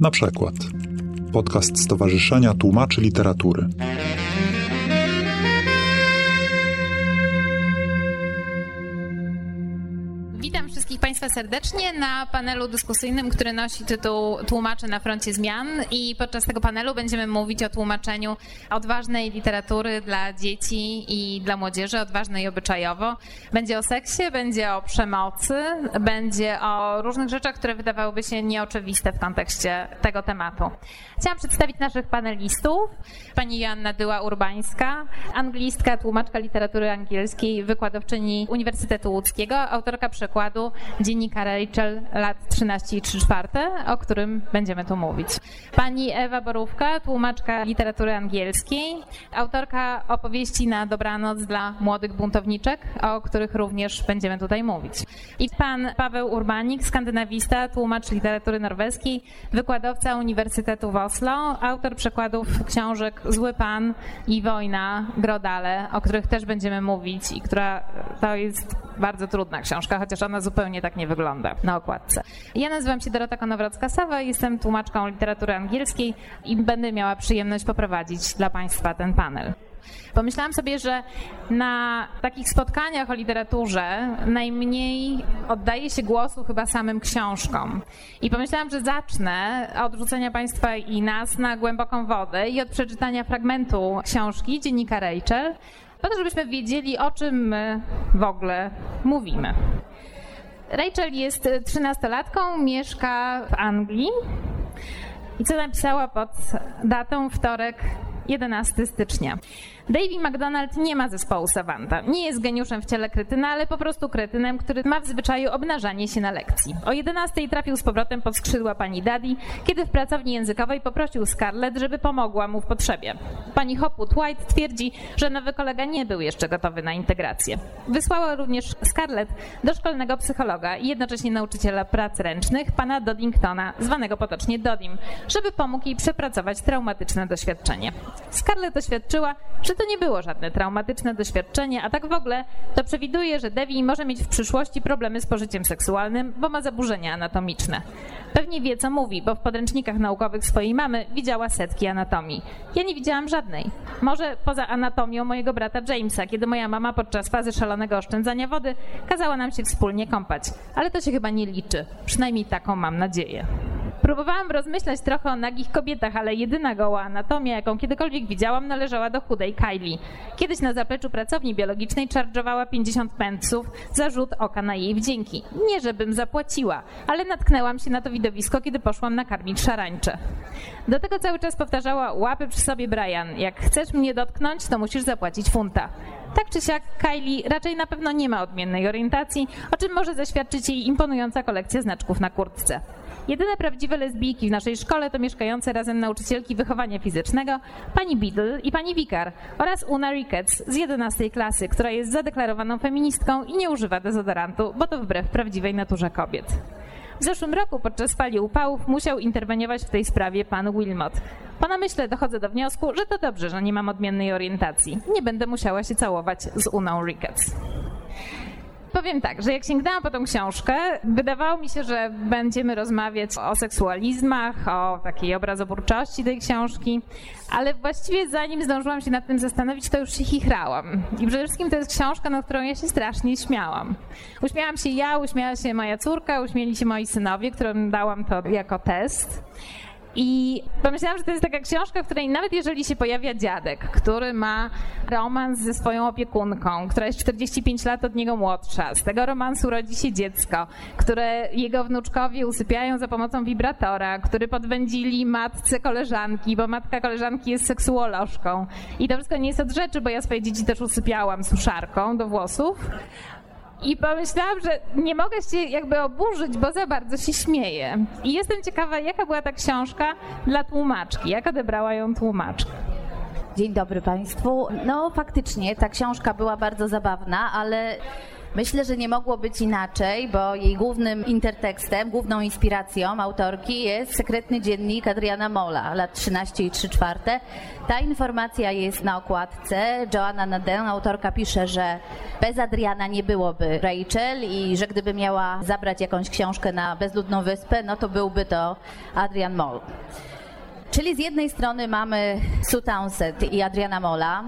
Na przykład podcast Stowarzyszenia Tłumaczy Literatury. Serdecznie na panelu dyskusyjnym, który nosi tytuł Tłumacze na froncie zmian i podczas tego panelu będziemy mówić o tłumaczeniu odważnej literatury dla dzieci i dla młodzieży, odważnej obyczajowo. Będzie o seksie, będzie o przemocy, będzie o różnych rzeczach, które wydawałyby się nieoczywiste w kontekście tego tematu. Chciałam przedstawić naszych panelistów. Pani Joanna Dyła-Urbańska, anglistka, tłumaczka literatury angielskiej, wykładowczyni Uniwersytetu Łódzkiego, autorka przekładu dziennika Rachel lat 13 i 3 czwarte, o którym będziemy tu mówić. Pani Ewa Borówka, tłumaczka literatury angielskiej, autorka opowieści na dobranoc dla młodych buntowniczek, o których również będziemy tutaj mówić. I pan Paweł Urbanik, skandynawista, tłumacz literatury norweskiej, wykładowca Uniwersytetu w Oslo, autor przekładów książek Zły Pan i Wojna Grodale, o których też będziemy mówić i która to jest bardzo trudna książka, chociaż ona zupełnie tak nie wygląda na okładce. Ja nazywam się Dorota Konowrocka-Sawa, jestem tłumaczką literatury angielskiej i będę miała przyjemność poprowadzić dla Państwa ten panel. Pomyślałam sobie, że na takich spotkaniach o literaturze najmniej oddaje się głosu chyba samym książkom. I pomyślałam, że zacznę od rzucenia Państwa i nas na głęboką wodę i od przeczytania fragmentu książki dziennika Rachel, po to, żebyśmy wiedzieli, o czym my w ogóle mówimy. Rachel jest trzynastolatką, mieszka w Anglii. I co napisała pod datą wtorek 11 stycznia. Davy McDonald nie ma zespołu Savanta. Nie jest geniuszem w ciele kretyna, ale po prostu kretynem, który ma w zwyczaju obnażanie się na lekcji. O 11 trafił z powrotem pod skrzydła pani Daddy, kiedy w pracowni językowej poprosił Scarlett, żeby pomogła mu w potrzebie. Pani Hopwood White twierdzi, że nowy kolega nie był jeszcze gotowy na integrację. Wysłała również Scarlett do szkolnego psychologa i jednocześnie nauczyciela prac ręcznych, pana Doddingtona, zwanego potocznie Dodim, żeby pomógł jej przepracować traumatyczne doświadczenie. Scarlett doświadczyła, że to nie było żadne traumatyczne doświadczenie, a tak w ogóle to przewiduje, że Devi może mieć w przyszłości problemy z pożyciem seksualnym, bo ma zaburzenia anatomiczne. Pewnie wie, co mówi, bo w podręcznikach naukowych swojej mamy widziała setki anatomii. Ja nie widziałam żadnej. Może poza anatomią mojego brata Jamesa, kiedy moja mama podczas fazy szalonego oszczędzania wody kazała nam się wspólnie kąpać. Ale to się chyba nie liczy. Przynajmniej taką mam nadzieję. Próbowałam rozmyślać trochę o nagich kobietach, ale jedyna goła anatomia, jaką kiedykolwiek widziałam, należała do chudej Kylie. Kiedyś na zapleczu pracowni biologicznej czarżowała 50 pensów za rzut oka na jej wdzięki. Nie, żebym zapłaciła, ale natknęłam się na to widowisko, kiedy poszłam nakarmić szarańcze. Do tego cały czas powtarzała łapy przy sobie Brian. Jak chcesz mnie dotknąć, to musisz zapłacić funta. Tak czy siak, Kylie raczej na pewno nie ma odmiennej orientacji, o czym może zaświadczyć jej imponująca kolekcja znaczków na kurtce. Jedyne prawdziwe lesbijki w naszej szkole to mieszkające razem nauczycielki wychowania fizycznego, pani Beadle i pani Wikar oraz Una Ricketts z 11 klasy, która jest zadeklarowaną feministką i nie używa dezodorantu, bo to wbrew prawdziwej naturze kobiet. W zeszłym roku podczas fali upałów musiał interweniować w tej sprawie pan Wilmot. Po namyśle dochodzę do wniosku, że to dobrze, że nie mam odmiennej orientacji. Nie będę musiała się całować z Uną Ricketts. Powiem tak, że jak sięgnęłam po tą książkę, wydawało mi się, że będziemy rozmawiać o seksualizmach, o takiej obrazoburczości tej książki, ale właściwie zanim zdążyłam się nad tym zastanowić, to już się chichrałam. I przede wszystkim to jest książka, na którą ja się strasznie śmiałam. Uśmiałam się ja, uśmiała się moja córka, uśmieli się moi synowie, którym dałam to jako test. I pomyślałam, że to jest taka książka, w której nawet jeżeli się pojawia dziadek, który ma romans ze swoją opiekunką, która jest 45 lat od niego młodsza, z tego romansu rodzi się dziecko, które jego wnuczkowie usypiają za pomocą wibratora, który podwędzili matce koleżanki, bo matka koleżanki jest seksuolożką. I to wszystko nie jest od rzeczy, bo ja swoje dzieci też usypiałam suszarką do włosów. I pomyślałam, że nie mogę się jakby oburzyć, bo za bardzo się śmieję. I jestem ciekawa, jaka była ta książka dla tłumaczki, jak odebrała ją tłumaczka. Dzień dobry Państwu. No faktycznie ta książka była bardzo zabawna, ale Myślę, że nie mogło być inaczej, bo jej głównym intertekstem, główną inspiracją autorki jest sekretny dziennik Adriana Mola, lat 13 i 3 czwarte. Ta informacja jest na okładce. Joanna Naden, autorka, pisze, że bez Adriana nie byłoby Rachel i że gdyby miała zabrać jakąś książkę na bezludną wyspę, no to byłby to Adrian Moll. Czyli z jednej strony mamy Sue Townsend i Adriana Mola.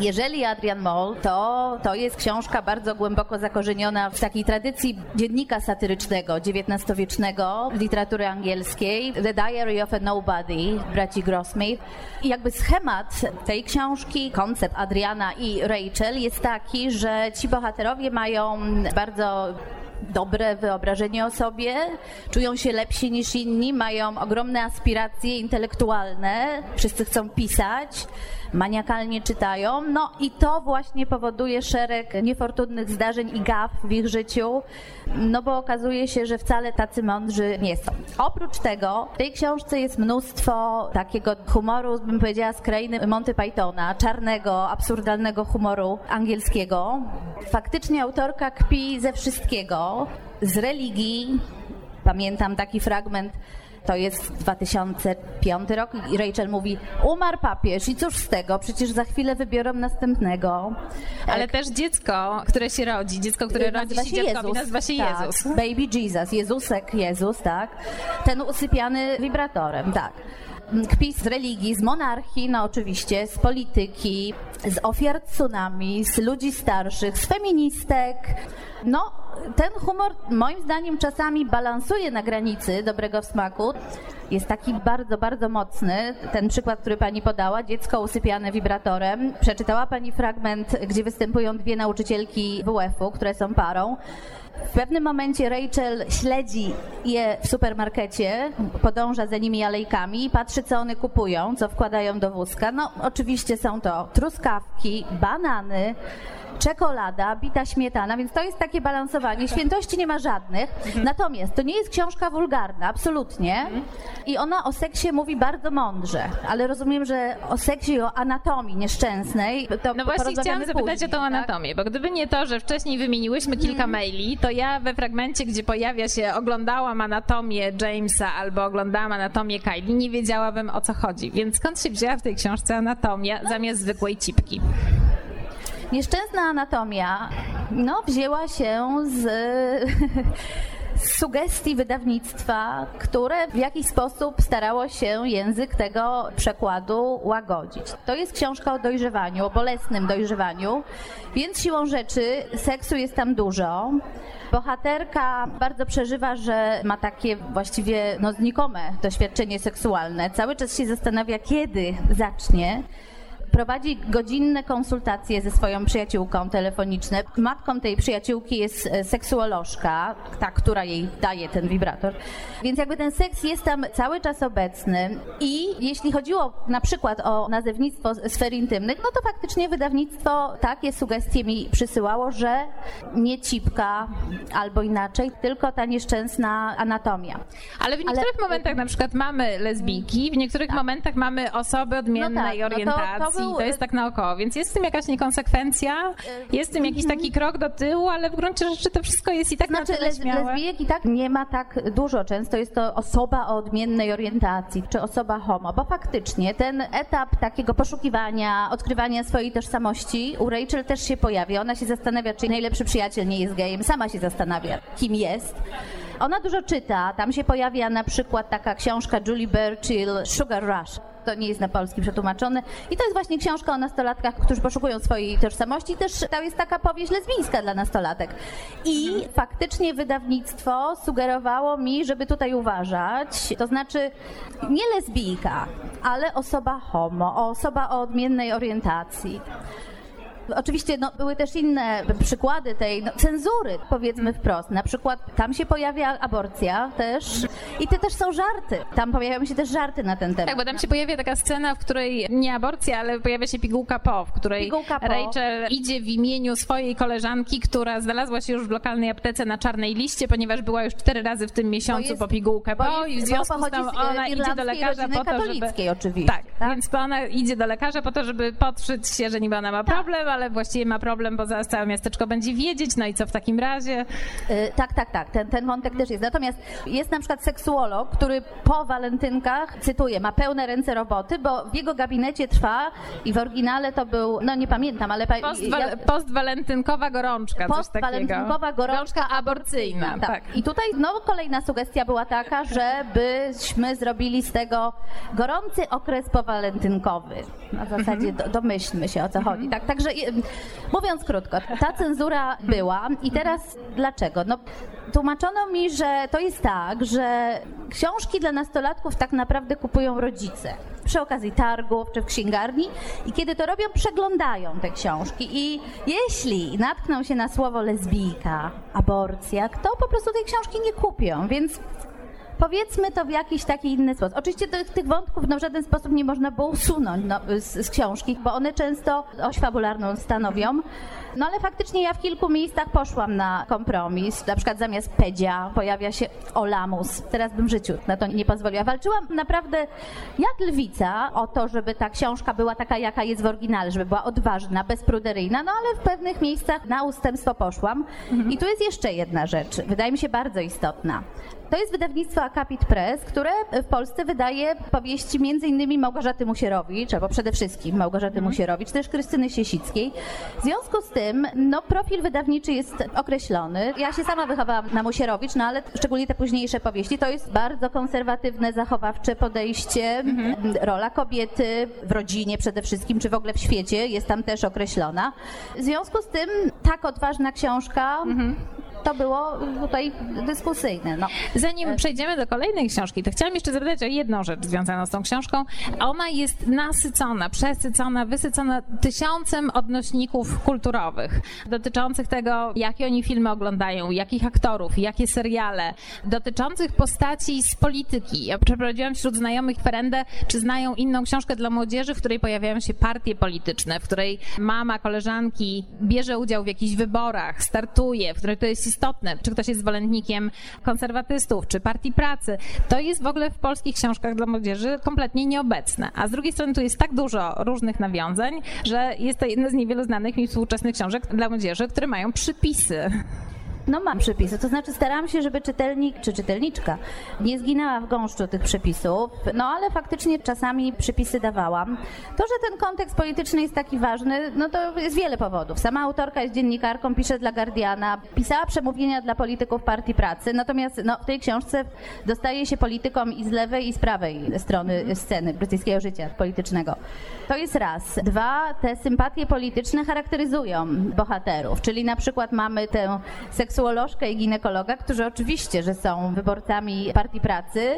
Jeżeli Adrian Moll, to, to jest książka bardzo głęboko zakorzeniona w takiej tradycji dziennika satyrycznego XIX-wiecznego literatury angielskiej, The Diary of a Nobody, braci Grossmith. I jakby schemat tej książki, koncept Adriana i Rachel jest taki, że ci bohaterowie mają bardzo dobre wyobrażenie o sobie, czują się lepsi niż inni, mają ogromne aspiracje intelektualne, wszyscy chcą pisać, maniakalnie czytają, no i to właśnie powoduje szereg niefortunnych zdarzeń i gaf w ich życiu, no bo okazuje się, że wcale tacy mądrzy nie są. Oprócz tego w tej książce jest mnóstwo takiego humoru, bym powiedziała, z krainy Monty Pythona, czarnego, absurdalnego humoru angielskiego. Faktycznie autorka kpi ze wszystkiego, z religii. Pamiętam taki fragment to jest 2005 rok i Rachel mówi, umarł papież i cóż z tego, przecież za chwilę wybiorą następnego. Ale też dziecko, które się rodzi, dziecko, które nazywa rodzi się dzieckowi, nazywa się tak. Jezus. Baby Jesus, Jezusek Jezus, tak. Ten usypiany wibratorem, tak kpi z religii, z monarchii, no oczywiście, z polityki, z ofiar tsunami, z ludzi starszych, z feministek. No, ten humor moim zdaniem czasami balansuje na granicy dobrego smaku. Jest taki bardzo, bardzo mocny. Ten przykład, który pani podała, dziecko usypiane wibratorem. Przeczytała pani fragment, gdzie występują dwie nauczycielki WF-u, które są parą. W pewnym momencie Rachel śledzi je w supermarkecie, podąża za nimi alejkami i patrzy, co one kupują, co wkładają do wózka. No, oczywiście są to truskawki, banany, czekolada, bita śmietana, więc to jest takie balansowanie. Świętości nie ma żadnych. Natomiast to nie jest książka wulgarna, absolutnie. I ona o seksie mówi bardzo mądrze, ale rozumiem, że o seksie i o anatomii nieszczęsnej to No właśnie chciałam zapytać później, o tą tak? anatomię, bo gdyby nie to, że wcześniej wymieniłyśmy kilka maili, to ja we fragmencie, gdzie pojawia się oglądałam anatomię Jamesa albo oglądałam anatomię Kylie, nie wiedziałabym o co chodzi. Więc skąd się wzięła w tej książce anatomia zamiast zwykłej cipki? Nieszczęsna anatomia no, wzięła się z, sugestii wydawnictwa, które w jakiś sposób starało się język tego przekładu łagodzić. To jest książka o dojrzewaniu, o bolesnym dojrzewaniu, więc siłą rzeczy seksu jest tam dużo. Bohaterka bardzo przeżywa, że ma takie właściwie no, znikome doświadczenie seksualne. Cały czas się zastanawia, kiedy zacznie prowadzi godzinne konsultacje ze swoją przyjaciółką telefoniczne. Matką tej przyjaciółki jest e, seksuolożka, ta, która jej daje ten wibrator. Więc jakby ten seks jest tam cały czas obecny i jeśli chodziło na przykład o nazewnictwo sfer intymnych, no to faktycznie wydawnictwo takie sugestie mi przysyłało, że nie cipka albo inaczej, tylko ta nieszczęsna anatomia. Ale w niektórych momentach na przykład mamy lesbijki, w niektórych momentach mamy osoby odmiennej No tak, no to- to był- to jest tak naokoło, więc jest w tym jakaś niekonsekwencja, jest w tym jakiś taki krok do tyłu, ale w gruncie rzeczy to wszystko jest i tak Znaczy na tyle śmiałe. lesbijek i tak nie ma tak dużo. Często jest to osoba o odmiennej orientacji, czy osoba homo, bo faktycznie ten etap takiego poszukiwania, odkrywania swojej tożsamości u Rachel też się pojawia. Ona się zastanawia, czy jej najlepszy przyjaciel nie jest gejem. Sama się zastanawia, kim jest. Ona dużo czyta. Tam się pojawia na przykład taka książka Julie Burchill, Sugar Rush. To nie jest na polski przetłumaczone. I to jest właśnie książka o nastolatkach, którzy poszukują swojej tożsamości. Też to jest taka powieść lesbijska dla nastolatek. I faktycznie wydawnictwo sugerowało mi, żeby tutaj uważać. To znaczy nie lesbijka, ale osoba homo, osoba o odmiennej orientacji. Oczywiście no, były też inne przykłady tej no, cenzury, powiedzmy wprost. Na przykład tam się pojawia aborcja też i te też są żarty. Tam pojawiają się też żarty na ten temat. Tak, bo tam się pojawia taka scena, w której nie aborcja, ale pojawia się pigułka po, w której Pigułka po. Rachel idzie w imieniu swojej koleżanki, która znalazła się już w lokalnej aptece na czarnej liście, ponieważ była już cztery razy w tym miesiącu jest- po pigułkę po i w związku z tym e, ona idzie do lekarza po to, żeby... oczywiście, Tak, tak? więc ona idzie do lekarza po to, żeby podszyć się, że niby ona ma problem, ale właściwie ma problem, bo zaraz całe miasteczko będzie wiedzieć, no i co w takim razie? Y, tak, tak, tak, ten, ten wątek też jest. Natomiast jest na przykład seksuolog, który po walentynkach, cytuję, ma pełne ręce roboty, bo w jego gabinecie trwa i w oryginale to był, no nie pamiętam, ale... pa- Postwa- ja- postwalentynkowa gorączka. Postwalentynkowa gorączka aborcyjna, tak. tak. I tutaj no, kolejna sugestia była taka, żebyśmy zrobili z tego gorący okres powalentynkowy. Na zasadzie do, domyślmy się o co chodzi. Tak, także mówiąc krótko, ta cenzura była i teraz dlaczego? No, tłumaczono mi, że to jest tak, że książki dla nastolatków tak naprawdę kupują rodzice przy okazji targów czy w księgarni i kiedy to robią, przeglądają te książki i jeśli natkną się na słowo lesbijka, aborcja, to po prostu tej książki nie kupią, więc Powiedzmy to w jakiś taki inny sposób. Oczywiście tych, tych wątków no, w żaden sposób nie można było usunąć no, z, z książki, bo one często oś fabularną stanowią. No ale faktycznie ja w kilku miejscach poszłam na kompromis. Na przykład zamiast Pedzia pojawia się Olamus. Teraz bym życiu na to nie pozwoliła. Walczyłam naprawdę jak lwica o to, żeby ta książka była taka, jaka jest w oryginale, żeby była odważna, bezpruderyjna, no ale w pewnych miejscach na ustępstwo poszłam. I tu jest jeszcze jedna rzecz, wydaje mi się bardzo istotna. To jest wydawnictwo Akapit Press, które w Polsce wydaje powieści innymi Małgorzaty Musierowicz, albo przede wszystkim Małgorzaty Musierowicz, też Krystyny Siesickiej. W związku z tym, no profil wydawniczy jest określony. Ja się sama wychowałam na Musierowicz, no ale szczególnie te późniejsze powieści, to jest bardzo konserwatywne, zachowawcze podejście. Rola kobiety w rodzinie przede wszystkim, czy w ogóle w świecie jest tam też określona. W związku z tym tak odważna książka to było tutaj dyskusyjne. No. Zanim przejdziemy do kolejnej książki, to chciałam jeszcze zapytać o jedną rzecz związaną z tą książką. Ona jest nasycona, przesycona, wysycona tysiącem odnośników kulturowych dotyczących tego, jakie oni filmy oglądają, jakich aktorów, jakie seriale, dotyczących postaci z polityki. Ja przeprowadziłam wśród znajomych kwerendę, czy znają inną książkę dla młodzieży, w której pojawiają się partie polityczne, w której mama koleżanki bierze udział w jakichś wyborach, startuje, w której to jest istotne, czy ktoś jest zwolennikiem konserwatystów, czy partii pracy. To jest w ogóle w polskich książkach dla młodzieży kompletnie nieobecne. A z drugiej strony tu jest tak dużo różnych nawiązań, że jest to jedna z niewielu znanych mi współczesnych książek dla młodzieży, które mają przypisy. No mam przepisy, to znaczy starałam się, żeby czytelnik czy czytelniczka nie zginęła w gąszczu tych przepisów, no ale faktycznie czasami przepisy dawałam. To, że ten kontekst polityczny jest taki ważny, no to jest wiele powodów. Sama autorka jest dziennikarką, pisze dla Guardiana, pisała przemówienia dla polityków Partii Pracy, natomiast no, w tej książce dostaje się politykom i z lewej i z prawej strony sceny brytyjskiego życia politycznego. To jest raz. Dwa, te sympatie polityczne charakteryzują bohaterów, czyli na przykład mamy tę seksuolożkę i ginekologa, którzy oczywiście, że są wyborcami Partii Pracy,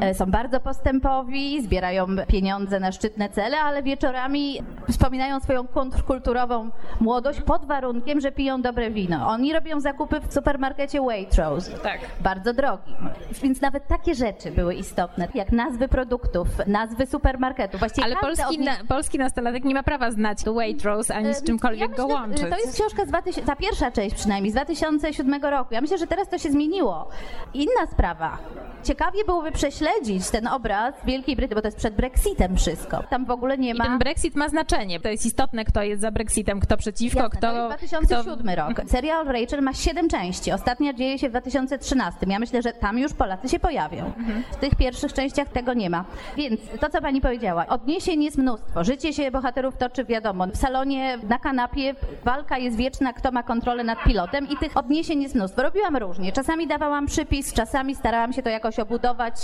e, są bardzo postępowi, zbierają pieniądze na szczytne cele, ale wieczorami wspominają swoją kontrkulturową młodość pod warunkiem, że piją dobre wino. Oni robią zakupy w supermarkecie Waitrose. Tak. Bardzo drogim. Więc nawet takie rzeczy były istotne, jak nazwy produktów, nazwy supermarketów. Właściwie Ale polski, odnie- na, polski nastolatek nie ma prawa znać Waitrose ani z czymkolwiek ja myślę, go łączyć. To jest książka z 2000, ta pierwsza część przynajmniej, z 2007 roku. Ja myślę, że teraz to się zmieniło. Inna sprawa. Ciekawie byłoby prześledzić ten obraz Wielkiej Brytanii, bo to jest przed Brexitem wszystko. Tam w ogóle nie I ma... ten Brexit ma znaczenie. To jest istotne, kto jest za Brexitem, kto przeciwko, Jasne, kto... to jest 2007 rok. Serial Rachel ma 7 części. Ostatnia dzieje się w 2013. Ja myślę, że tam już Polacy się pojawią. W tych pierwszych częściach tego nie ma. Więc to, co pani powiedziała, odniesień jest mnóstwo. Życie się bohaterów toczy wiadomo. W salonie, na kanapie walka jest wieczna, kto ma kontrolę nad pilotem i tych odniesień jest mnóstwo. Robiłam różnie. Czasami dawałam przypis, czasami starałam się to jakoś obudować,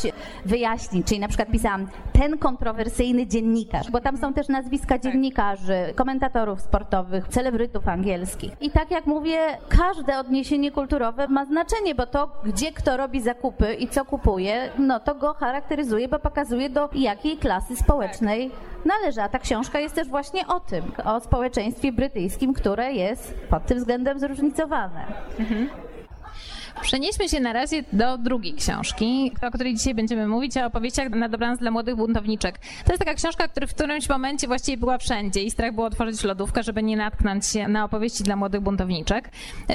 wyjaśnić. Czyli na przykład pisałam ten kontrowersyjny dziennikarz, bo tam są też nazwiska dziennikarzy, komentatorów sportowych, celebrytów angielskich. I tak jak mówię, każde odniesienie kulturowe ma znaczenie, bo to, gdzie kto robi zakupy i co kupuje, no to go charakteryzuje, bo pokazuje do jakiej klasy społecznej należy. A ta książka jest też właśnie o tym, o społeczeństwie brytyjskim, które jest pod tym względem zróżnicowane. Przenieśmy się na razie do drugiej książki, o której dzisiaj będziemy mówić, o opowieściach na dobranoc dla młodych buntowniczek. To jest taka książka, która w którymś momencie właściwie była wszędzie i strach było otworzyć lodówkę, żeby nie natknąć się na opowieści dla młodych buntowniczek.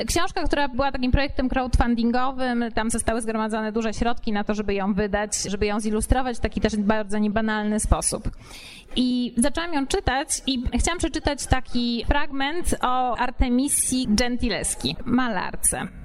Książka, która była takim projektem crowdfundingowym, tam zostały zgromadzone duże środki na to, żeby ją wydać, żeby ją zilustrować w taki też bardzo niebanalny sposób. I zaczęłam ją czytać i chciałam przeczytać taki fragment o Artemisji Gentileski, malarce.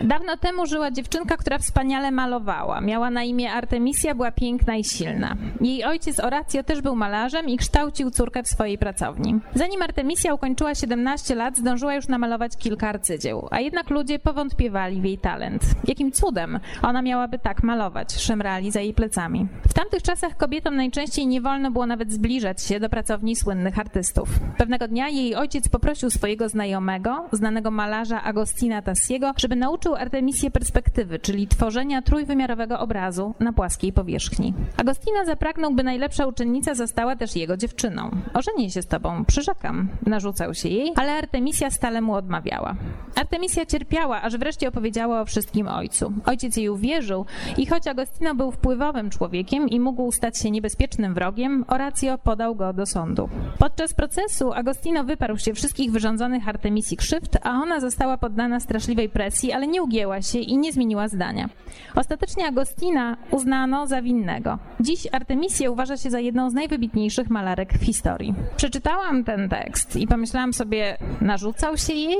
Dawno temu żyła dziewczynka, która wspaniale malowała. Miała na imię Artemisia, była piękna i silna. Jej ojciec Oratio też był malarzem i kształcił córkę w swojej pracowni. Zanim Artemisia ukończyła 17 lat, zdążyła już namalować kilka arcydzieł, a jednak ludzie powątpiewali w jej talent. Jakim cudem ona miałaby tak malować, szemrali za jej plecami. W tamtych czasach kobietom najczęściej nie wolno było nawet zbliżać się do pracowni słynnych artystów. Pewnego dnia jej ojciec poprosił swojego znajomego, znanego malarza Agostina Tassiego, żeby nauczył nauczył Artemisję perspektywy, czyli tworzenia trójwymiarowego obrazu na płaskiej powierzchni. Agostina zapragnął, by najlepsza uczennica została też jego dziewczyną. Ożenię się z tobą, przyrzekam, narzucał się jej, ale Artemisja stale mu odmawiała. Artemisja cierpiała, aż wreszcie opowiedziała o wszystkim ojcu. Ojciec jej uwierzył i choć Agostino był wpływowym człowiekiem i mógł stać się niebezpiecznym wrogiem, Horacio podał go do sądu. Podczas procesu Agostino wyparł się wszystkich wyrządzonych Artemisji krzywd, a ona została poddana straszliwej presji, ale nie ugięła się i nie zmieniła zdania. Ostatecznie Agostina uznano za winnego. Dziś Artemisję uważa się za jedną z najwybitniejszych malarek w historii. Przeczytałam ten tekst i pomyślałam sobie, narzucał się jej?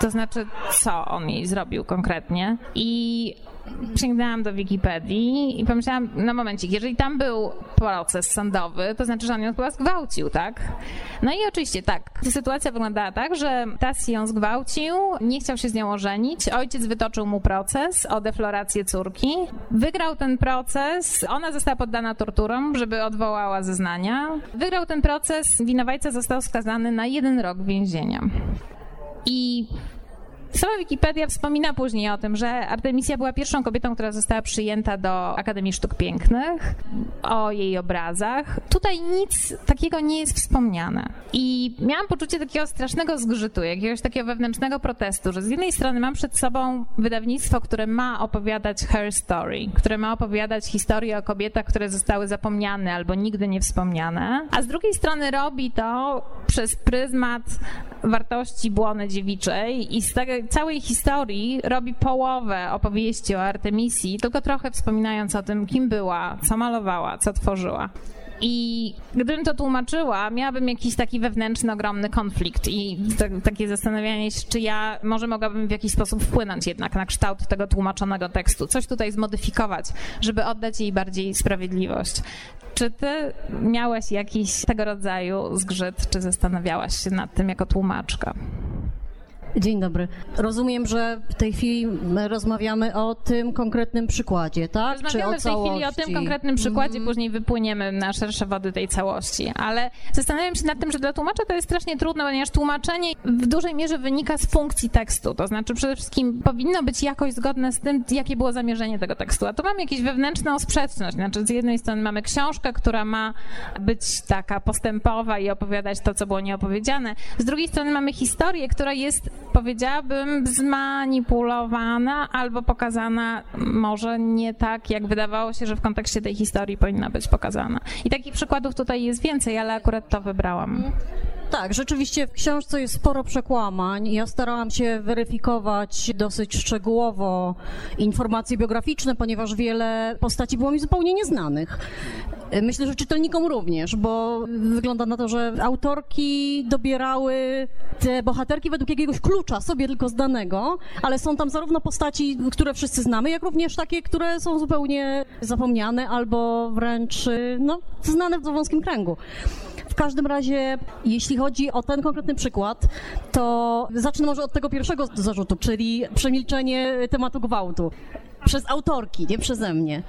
To znaczy, co on jej zrobił konkretnie? I sięgnęłam do Wikipedii i pomyślałam, no momencik, jeżeli tam był proces sądowy, to znaczy, że on ją chyba zgwałcił, tak? No i oczywiście tak, sytuacja wyglądała tak, że Tassi ją zgwałcił, nie chciał się z nią ożenić, ojciec wytoczył mu proces o deflorację córki, wygrał ten proces, ona została poddana torturom, żeby odwołała zeznania, wygrał ten proces, winowajca został skazany na jeden rok więzienia. I Sama Wikipedia wspomina później o tym, że Artemisia była pierwszą kobietą, która została przyjęta do Akademii Sztuk Pięknych, o jej obrazach. Tutaj nic takiego nie jest wspomniane. I miałam poczucie takiego strasznego zgrzytu, jakiegoś takiego wewnętrznego protestu, że z jednej strony mam przed sobą wydawnictwo, które ma opowiadać her story, które ma opowiadać historię o kobietach, które zostały zapomniane albo nigdy nie wspomniane, a z drugiej strony robi to przez pryzmat wartości błony dziewiczej i z tej całej historii robi połowę opowieści o Artemisji, tylko trochę wspominając o tym, kim była, co malowała, co tworzyła. I gdybym to tłumaczyła, miałabym jakiś taki wewnętrzny, ogromny konflikt i takie zastanawianie się, czy ja może mogłabym w jakiś sposób wpłynąć jednak na kształt tego tłumaczonego tekstu, coś tutaj zmodyfikować, żeby oddać jej bardziej sprawiedliwość. Czy ty miałeś jakiś tego rodzaju zgrzyt, czy zastanawiałaś się nad tym jako tłumaczka? Dzień dobry. Rozumiem, że w tej chwili rozmawiamy o tym konkretnym przykładzie, tak? Rozmawiamy w tej chwili o tym konkretnym przykładzie, mm. później wypłyniemy na szersze wody tej całości. Ale zastanawiam się nad tym, że dla tłumacza to jest strasznie trudne, ponieważ tłumaczenie w dużej mierze wynika z funkcji tekstu. To znaczy przede wszystkim powinno być jakoś zgodne z tym, jakie było zamierzenie tego tekstu. A tu mamy jakąś wewnętrzną sprzeczność. Znaczy z jednej strony mamy książkę, która ma być taka postępowa i opowiadać to, co było nieopowiedziane. Z drugiej strony mamy historię, która jest powiedziałabym, zmanipulowana albo pokazana może nie tak, jak wydawało się, że w kontekście tej historii powinna być pokazana. I takich przykładów tutaj jest więcej, ale akurat to wybrałam. Tak, rzeczywiście w książce jest sporo przekłamań. Ja starałam się weryfikować dosyć szczegółowo informacje biograficzne, ponieważ wiele postaci było mi zupełnie nieznanych. Myślę, że czytelnikom również, bo wygląda na to, że autorki dobierały te bohaterki według jakiegoś klucza, sobie tylko zdanego, ale są tam zarówno postaci, które wszyscy znamy, jak również takie, które są zupełnie zapomniane albo wręcz no, znane w wąskim kręgu. W każdym razie, jeśli chodzi o ten konkretny przykład, to zacznę może od tego pierwszego zarzutu, czyli przemilczenie tematu gwałtu. Przez autorki, nie przeze mnie.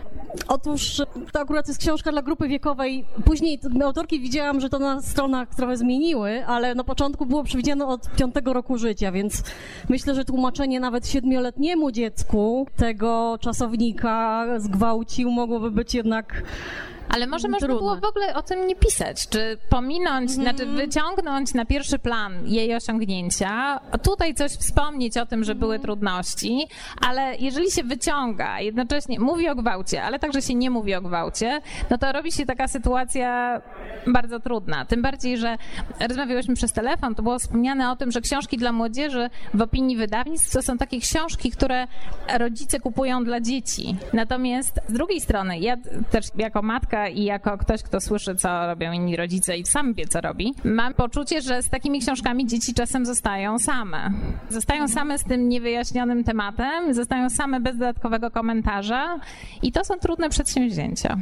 Otóż to akurat jest książka dla grupy wiekowej. Później autorki widziałam, że to na stronach trochę zmieniły, ale na początku było przewidziane od piątego roku życia, więc myślę, że tłumaczenie nawet siedmioletniemu dziecku tego czasownika zgwałcił mogłoby być jednak Ale może można Trudne. było w ogóle o tym nie pisać, czy pominąć, mm. znaczy wyciągnąć na pierwszy plan jej osiągnięcia, tutaj coś wspomnieć o tym, że były mhm. trudności, ale jeżeli się wyciąga, jednocześnie mówi o gwałcie, ale także się nie mówi o gwałcie, no to robi się taka sytuacja bardzo trudna. Tym bardziej, że rozmawiałyśmy przez telefon, to było wspomniane o tym, że książki dla młodzieży w opinii wydawnictw to są takie książki, które rodzice kupują dla dzieci. Natomiast z drugiej strony, ja też jako matka i jako ktoś, kto słyszy, co robią inni rodzice i sam wie, co robi, mam poczucie, że z takimi książkami dzieci czasem zostają same. Zostają same z tym niewyjaśnionym tematem, zostają same bez dodatkowego komentarza i to są trudne przedsięwzięcia.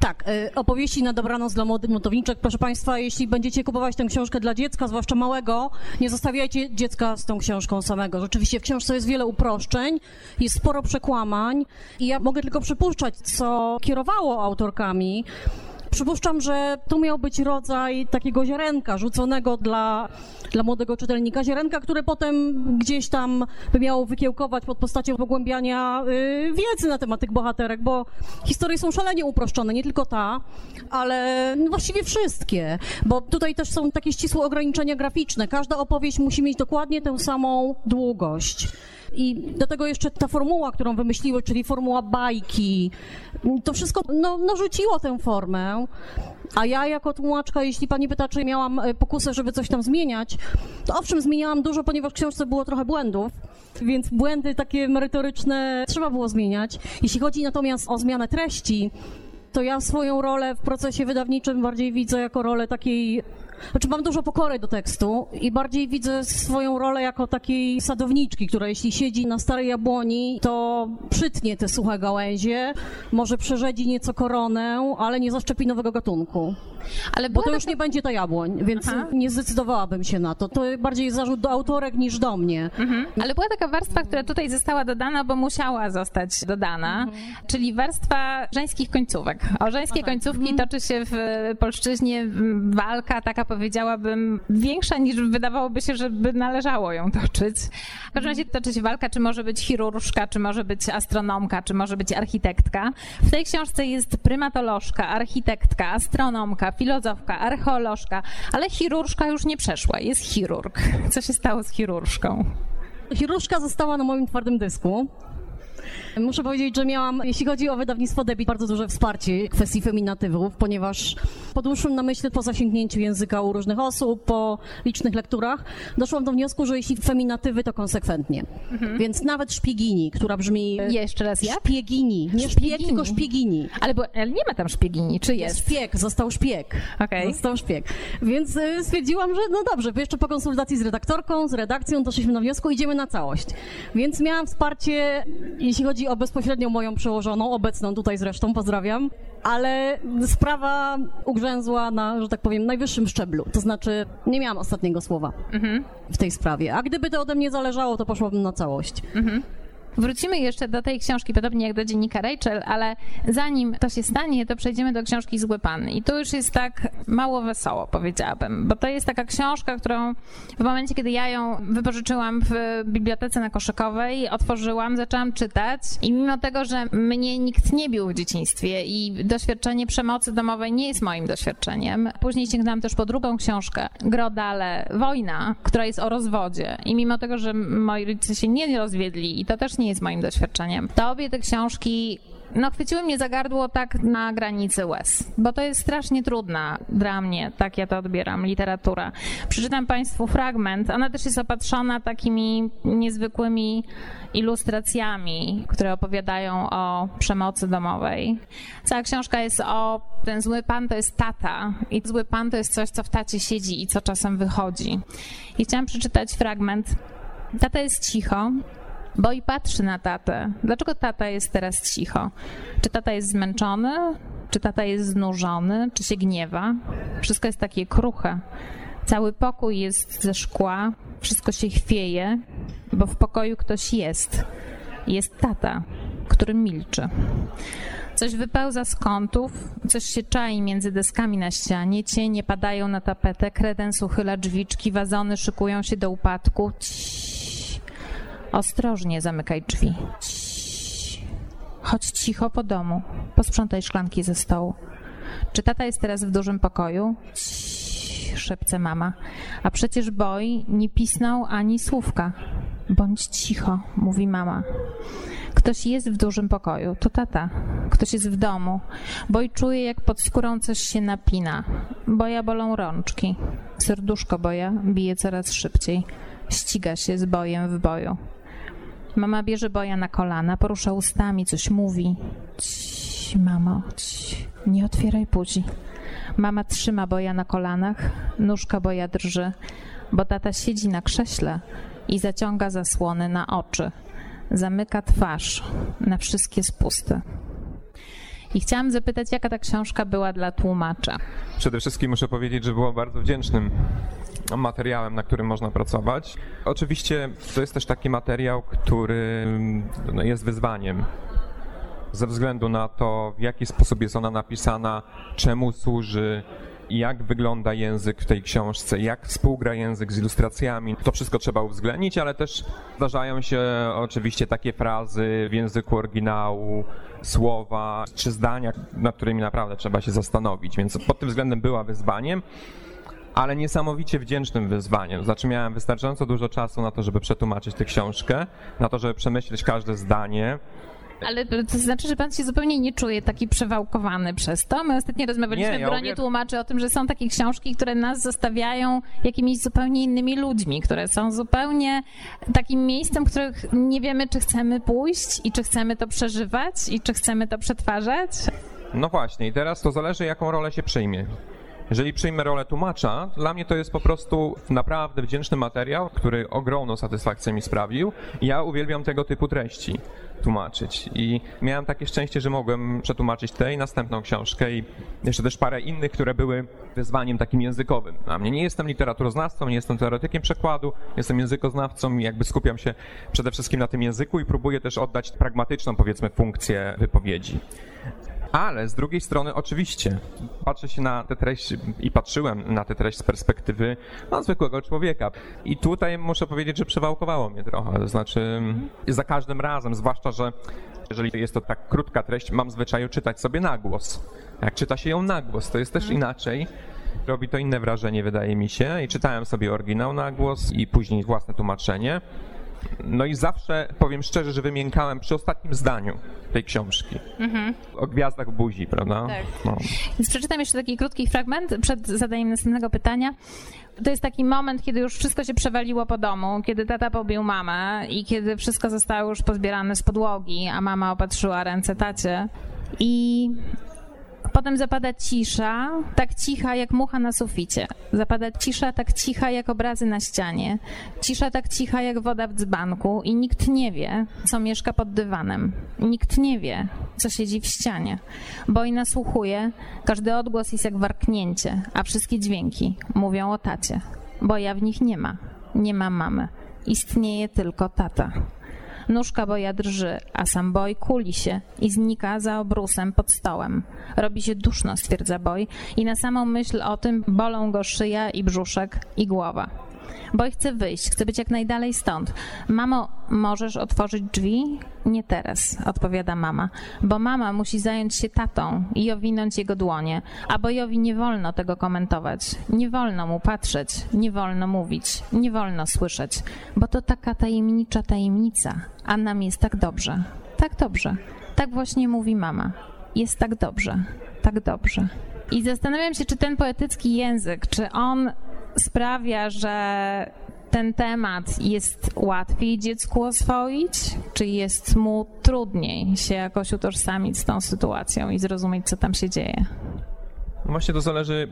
Tak, y, opowieści na dobranoc dla młodych notowniczek. Proszę Państwa, jeśli będziecie kupować tę książkę dla dziecka, zwłaszcza małego, nie zostawiajcie dziecka z tą książką samego. Rzeczywiście w książce jest wiele uproszczeń, jest sporo przekłamań i ja mogę tylko przypuszczać, co kierowało autorkami Przypuszczam, że to miał być rodzaj takiego ziarenka rzuconego dla, dla młodego czytelnika. Ziarenka, które potem gdzieś tam by miało wykiełkować pod postacią pogłębiania y, wiedzy na temat tych bohaterek, bo historie są szalenie uproszczone, nie tylko ta, ale właściwie wszystkie, bo tutaj też są takie ścisłe ograniczenia graficzne. Każda opowieść musi mieć dokładnie tę samą długość. I do tego jeszcze ta formuła, którą wymyśliły, czyli formuła bajki, to wszystko no, narzuciło tę formę. A ja jako tłumaczka, jeśli pani pyta, czy miałam e, pokusę, żeby coś tam zmieniać, to owszem, zmieniałam dużo, ponieważ w książce było trochę błędów, więc błędy takie merytoryczne trzeba było zmieniać. Jeśli chodzi natomiast o zmianę treści, to ja swoją rolę w procesie wydawniczym bardziej widzę jako rolę takiej znaczy mam dużo pokory do tekstu i bardziej widzę swoją rolę jako takiej sadowniczki, która jeśli siedzi na starej jabłoni, to przytnie te suche gałęzie, może przerzedzi nieco koronę, ale nie zaszczepi nowego gatunku. Ale Bo to taka... już nie będzie ta jabłoń, więc Aha. nie zdecydowałabym się na to. To bardziej zarzut do autorek niż do mnie. Mhm. Ale była taka warstwa, która tutaj została dodana, bo musiała zostać dodana, mhm. czyli warstwa żeńskich końcówek. O żeńskie Aha. końcówki mhm. toczy się w polszczyźnie walka taka powiedziałabym, większa niż wydawałoby się, żeby należało ją toczyć. W każdym razie toczy się walka, czy może być chirurżka, czy może być astronomka, czy może być architektka. W tej książce jest prymatolożka, architektka, astronomka, filozofka, archeolożka, ale chirurżka już nie przeszła, jest chirurg. Co się stało z chirurżką? Chirurżka została na moim twardym dysku. Muszę powiedzieć, że miałam, jeśli chodzi o wydawnictwo Debit, bardzo duże wsparcie kwestii feminatywów, ponieważ po dłuższym namyśle, po zasięgnięciu języka u różnych osób, po licznych lekturach, doszłam do wniosku, że jeśli feminatywy, to konsekwentnie. Mhm. Więc nawet szpiegini, która brzmi... Jeszcze raz jak? Szpiegini. Nie szpieg, tylko szpiegini. Ale, bo, nie ma tam szpiegini, czy jest? Szpieg, został szpieg. Okay. Został szpieg. Więc y, stwierdziłam, że no dobrze, jeszcze po konsultacji z redaktorką, z redakcją doszliśmy do wniosku, idziemy na całość. Więc miałam wsparcie, jeśli chodzi o bezpośrednią moją przełożoną, obecną tutaj zresztą, pozdrawiam, ale sprawa ugrzęzła na, że tak powiem, najwyższym szczeblu. To znaczy, nie miałam ostatniego słowa mhm. w tej sprawie. A gdyby to ode mnie zależało, to poszłabym na całość. Mhm. Wrócimy jeszcze do tej książki, podobnie jak do dziennika Rachel, ale zanim to się stanie, to przejdziemy do książki Zły Pan. I tu już jest tak mało wesoło, powiedziałabym, bo to jest taka książka, którą w momencie, kiedy ja ją wypożyczyłam w bibliotece na Koszykowej, otworzyłam, zaczęłam czytać i mimo tego, że mnie nikt nie bił w dzieciństwie i doświadczenie przemocy domowej nie jest moim doświadczeniem, później sięgnęłam też po drugą książkę, Grodale, Wojna, która jest o rozwodzie i mimo tego, że moi rodzice się nie rozwiedli i to też nie jest moim doświadczeniem. To obie te książki no, chwyciły mnie za gardło tak na granicy łez, bo to jest strasznie trudna dla mnie, tak ja to odbieram, literatura. Przeczytam Państwu fragment, ona też jest opatrzona takimi niezwykłymi ilustracjami, które opowiadają o przemocy domowej. Cała książka jest o, ten zły pan to jest tata i zły pan to jest coś, co w tacie siedzi i co czasem wychodzi. I chciałam przeczytać fragment. Tata jest cicho, bo i patrzy na tatę. Dlaczego tata jest teraz cicho? Czy tata jest zmęczony? Czy tata jest znużony? Czy się gniewa? Wszystko jest takie kruche. Cały pokój jest ze szkła, wszystko się chwieje, bo w pokoju ktoś jest. Jest tata, który milczy. Coś wypełza z kątów, coś się czai między deskami na ścianie, cienie padają na tapetę, kredens uchyla drzwiczki, wazony szykują się do upadku. Ciii Ostrożnie zamykaj drzwi. Chodź cicho po domu. Posprzątaj szklanki ze stołu. Czy tata jest teraz w dużym pokoju? Ciii, szepce mama. A przecież boj nie pisnął ani słówka. Bądź cicho, mówi mama. Ktoś jest w dużym pokoju, to tata. Ktoś jest w domu. Boj czuje, jak pod skórą coś się napina. Boja bolą rączki. Serduszko boja bije coraz szybciej. Ściga się z bojem w boju. Mama bierze boja na kolana, porusza ustami, coś mówi. Cii, mamo, cii, nie otwieraj buzi. Mama trzyma boja na kolanach, nóżka boja drży, bo tata siedzi na krześle i zaciąga zasłony na oczy. Zamyka twarz, na wszystkie spusty. I chciałam zapytać, jaka ta książka była dla tłumacza? Przede wszystkim muszę powiedzieć, że było bardzo wdzięcznym materiałem, na którym można pracować. Oczywiście to jest też taki materiał, który no, jest wyzwaniem. Ze względu na to, w jaki sposób jest ona napisana, czemu służy, jak wygląda język w tej książce, jak współgra język z ilustracjami. To wszystko trzeba uwzględnić, ale też zdarzają się oczywiście takie frazy w języku oryginału, słowa czy zdania, nad którymi naprawdę trzeba się zastanowić. Więc pod tym względem była wyzwaniem ale niesamowicie wdzięcznym wyzwaniem. Znaczy miałem wystarczająco dużo czasu na to, żeby przetłumaczyć tę książkę, na to, żeby przemyśleć każde zdanie, ale to znaczy, że pan się zupełnie nie czuje taki przewałkowany przez to. My ostatnio rozmawialiśmy Nie, w gronie tłumaczy o tym, że są takie książki, które nas zostawiają jakimiś zupełnie innymi ludźmi, które są zupełnie takim miejscem, w których nie wiemy, czy chcemy pójść i czy chcemy to przeżywać i czy chcemy to przetwarzać. No właśnie, i teraz to zależy, jaką rolę się przyjmie. Jeżeli przyjmę rolę tłumacza, dla mnie to jest po prostu naprawdę wdzięczny materiał, który ogromną satysfakcję mi sprawił. Ja uwielbiam tego typu treści tłumaczyć. I miałem takie szczęście, że mogłem przetłumaczyć tę i następną książkę i jeszcze też parę innych, które były wyzwaniem takim językowym. A mnie nie jestem literaturoznawcą, nie jestem teoretykiem przekładu, jestem językoznawcą i jakby skupiam się przede wszystkim na tym języku i próbuję też oddać pragmatyczną, powiedzmy, funkcję wypowiedzi. Ale z drugiej strony, oczywiście, patrzę się na tę treść i patrzyłem na tę treść z perspektywy no, zwykłego człowieka. I tutaj muszę powiedzieć, że przewałkowało mnie trochę. To znaczy, za każdym razem, zwłaszcza, że jeżeli jest to tak krótka treść, mam zwyczaju czytać sobie na głos. Jak czyta się ją na głos, to jest też inaczej. Robi to inne wrażenie, wydaje mi się. I czytałem sobie oryginał na głos i później własne tłumaczenie. No i zawsze, powiem szczerze, że wymiękałem przy ostatnim zdaniu tej książki. O gwiazdach buzi, prawda? Tak. No. Więc przeczytam jeszcze taki krótki fragment przed zadaniem następnego pytania. To jest taki moment, kiedy już wszystko się przewaliło po domu, kiedy tata pobił mamę i kiedy wszystko zostało już pozbierane z podłogi, a mama opatrzyła ręce tacie. I potem zapada cisza, tak cicha jak mucha na suficie. Zapada cisza tak cicha jak obrazy na ścianie. Cisza tak cicha jak woda w dzbanku i nikt nie wie, co mieszka pod dywanem. Nikt nie wie, co siedzi w ścianie. Boj nasłuchuje, każdy odgłos jest jak warknięcie, a wszystkie dźwięki mówią o tacie. Boja w nich nie ma. Nie ma mamy. Istnieje tylko tata. Nóżka boja drży, a sam boj kuli się i znika za obrusem pod stołem. Robi się duszno, stwierdza boj, i na samą myśl o tym bolą go szyja i brzuszek i głowa. Boj chce wyjść, chce być jak najdalej stąd. Mamo, możesz otworzyć drzwi? Nie teraz, odpowiada mama, bo mama musi zająć się tatą i owinąć jego dłonie, a bojowi nie wolno tego komentować. Nie wolno mu patrzeć, nie wolno mówić, nie wolno słyszeć, bo to taka tajemnicza tajemnica, a nam jest tak dobrze. Tak dobrze. Tak właśnie mówi mama. Jest tak dobrze. Tak dobrze. I zastanawiam się, czy ten poetycki język, czy on sprawia, że ten temat jest łatwiej dziecku oswoić, czy jest mu trudniej się jakoś utożsamić z tą sytuacją i zrozumieć, co tam się dzieje? No Właśnie to zależy,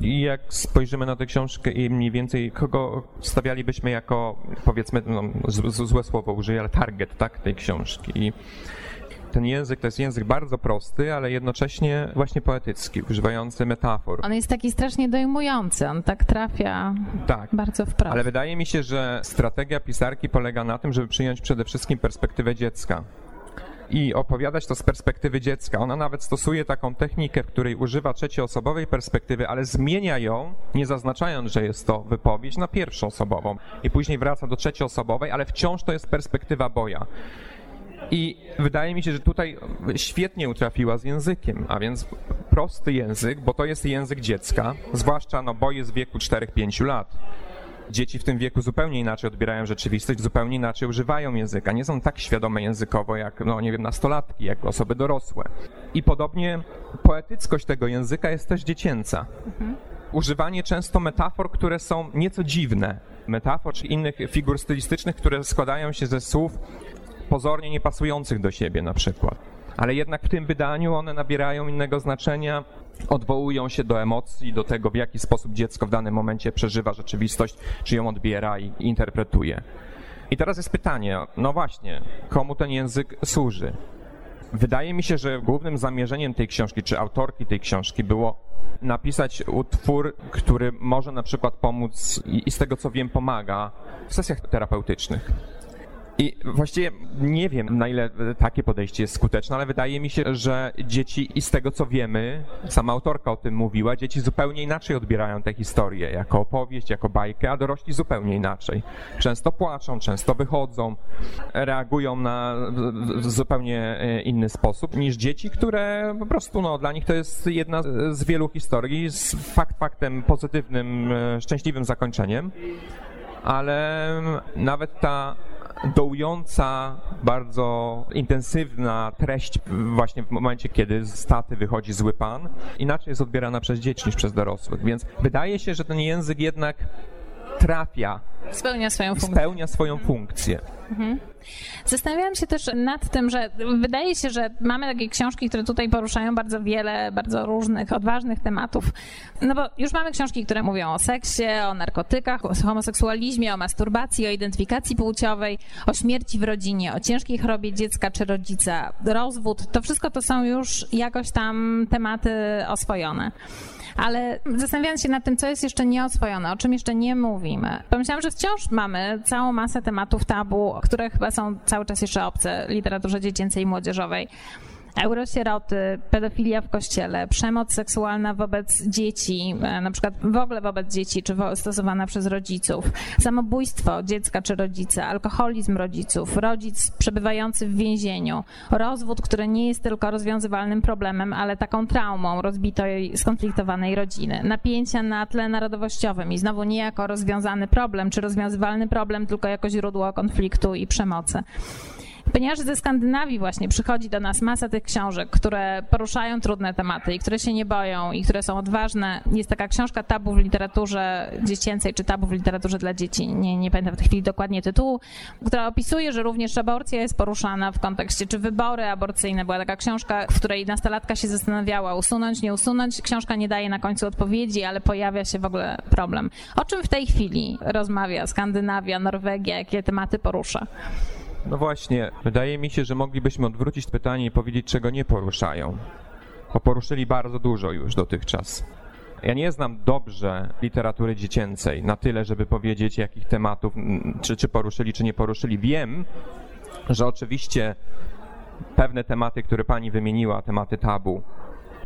jak spojrzymy na tę książkę i mniej więcej kogo stawialibyśmy jako, powiedzmy, no, złe słowo użyję, ale target, tak, tej książki. I ten język to jest język bardzo prosty, ale jednocześnie właśnie poetycki, używający metafor. On jest taki strasznie dojmujący, on tak trafia Tak. bardzo wprost. Ale wydaje mi się, że strategia pisarki polega na tym, żeby przyjąć przede wszystkim perspektywę dziecka. I opowiadać to z perspektywy dziecka. Ona nawet stosuje taką technikę, w której używa trzecioosobowej perspektywy, ale zmienia ją, nie zaznaczając, że jest to wypowiedź, na pierwszoosobową. I później wraca do trzecioosobowej, ale wciąż to jest perspektywa boja. I wydaje mi się, że tutaj świetnie utrafiła z językiem, a więc prosty język, bo to jest język dziecka, zwłaszcza no, bo jest w wieku 4-5 lat. Dzieci w tym wieku zupełnie inaczej odbierają rzeczywistość, zupełnie inaczej używają języka. Nie są tak świadome językowo jak, no nie wiem, nastolatki, jak osoby dorosłe. I podobnie poetyckość tego języka jest też dziecięca. Mhm. Używanie często metafor, które są nieco dziwne. Metafor czy innych figur stylistycznych, które składają się ze słów pozornie niepasujących do siebie na przykład. Ale jednak w tym wydaniu one nabierają innego znaczenia, odwołują się do emocji, do tego, w jaki sposób dziecko w danym momencie przeżywa rzeczywistość, czy ją odbiera i interpretuje. I teraz jest pytanie, no właśnie, komu ten język służy? Wydaje mi się, że głównym zamierzeniem tej książki, czy autorki tej książki było napisać utwór, który może na przykład pomóc i z tego co wiem pomaga w sesjach terapeutycznych. I właściwie nie wiem, na ile takie podejście jest skuteczne, ale wydaje mi się, że dzieci, i z tego co wiemy, sama autorka o tym mówiła, dzieci zupełnie inaczej odbierają tę historię, jako opowieść, jako bajkę, a dorośli zupełnie inaczej. Często płaczą, często wychodzą, reagują na w zupełnie e, inny sposób niż dzieci, które po prostu, no, dla nich to jest jedna z wielu historii z fakt faktem pozytywnym, e, szczęśliwym zakończeniem ale nawet ta dołująca, bardzo intensywna treść właśnie w momencie, kiedy z taty wychodzi zły pan, inaczej jest odbierana przez dzieci niż przez dorosłych. Więc wydaje się, że ten język jednak trafia. Spełnia swoją funkcję. Spełnia swoją funkcję. Mhm. Zastanawiałam się też nad tym, że wydaje się, że mamy takie książki, które tutaj poruszają bardzo wiele, bardzo różnych, odważnych tematów. No bo już mamy książki, które mówią o seksie, o narkotykach, o homoseksualizmie, o masturbacji, o identyfikacji płciowej, o śmierci w rodzinie, o ciężkiej chorobie dziecka czy rodzica, rozwód. To wszystko to są już jakoś tam tematy oswojone ale zastanawiając się nad tym, co jest jeszcze nieoswojone, o czym jeszcze nie mówimy, pomyślałam, że wciąż mamy całą masę tematów tabu, które chyba są cały czas jeszcze obce literaturze dziecięcej i młodzieżowej eurosieroty, pedofilia w kościele, przemoc seksualna wobec dzieci, e, na przykład w ogóle wobec dzieci, czy stosowana przez rodziców, samobójstwo dziecka czy rodzica, alkoholizm rodziców, rodzic przebywający w więzieniu, rozwód, który nie jest tylko rozwiązywalnym problemem, ale taką traumą rozbitej, skonfliktowanej rodziny, napięcia na tle narodowościowym i znowu nie jako rozwiązany problem, czy rozwiązywalny problem, tylko jako źródło konfliktu i przemocy. Ponieważ ze Skandynawii właśnie przychodzi do nas masa tych książek, które poruszają trudne tematy i które się nie boją i które są odważne. Jest taka książka Tabu w literaturze dziecięcej, czy Tabu w literaturze dla dzieci, nie, nie pamiętam w tej chwili dokładnie tytułu, która opisuje, że również aborcja jest poruszana w kontekście, czy wybory aborcyjne. Była taka książka, w której nastolatka się zastanawiała, usunąć, nie usunąć. Książka nie daje na końcu odpowiedzi, ale pojawia się w ogóle problem. O czym w tej chwili rozmawia Skandynawia, Norwegia, jakie tematy porusza? No właśnie, wydaje mi się, że moglibyśmy odwrócić pytanie i powiedzieć, czego nie poruszają. Bo poruszyli bardzo dużo już dotychczas. Ja nie znam dobrze literatury dziecięcej na tyle, żeby powiedzieć, jakich tematów, czy, czy poruszyli, czy nie poruszyli. Wiem, że oczywiście pewne tematy, które pani wymieniła, tematy tabu,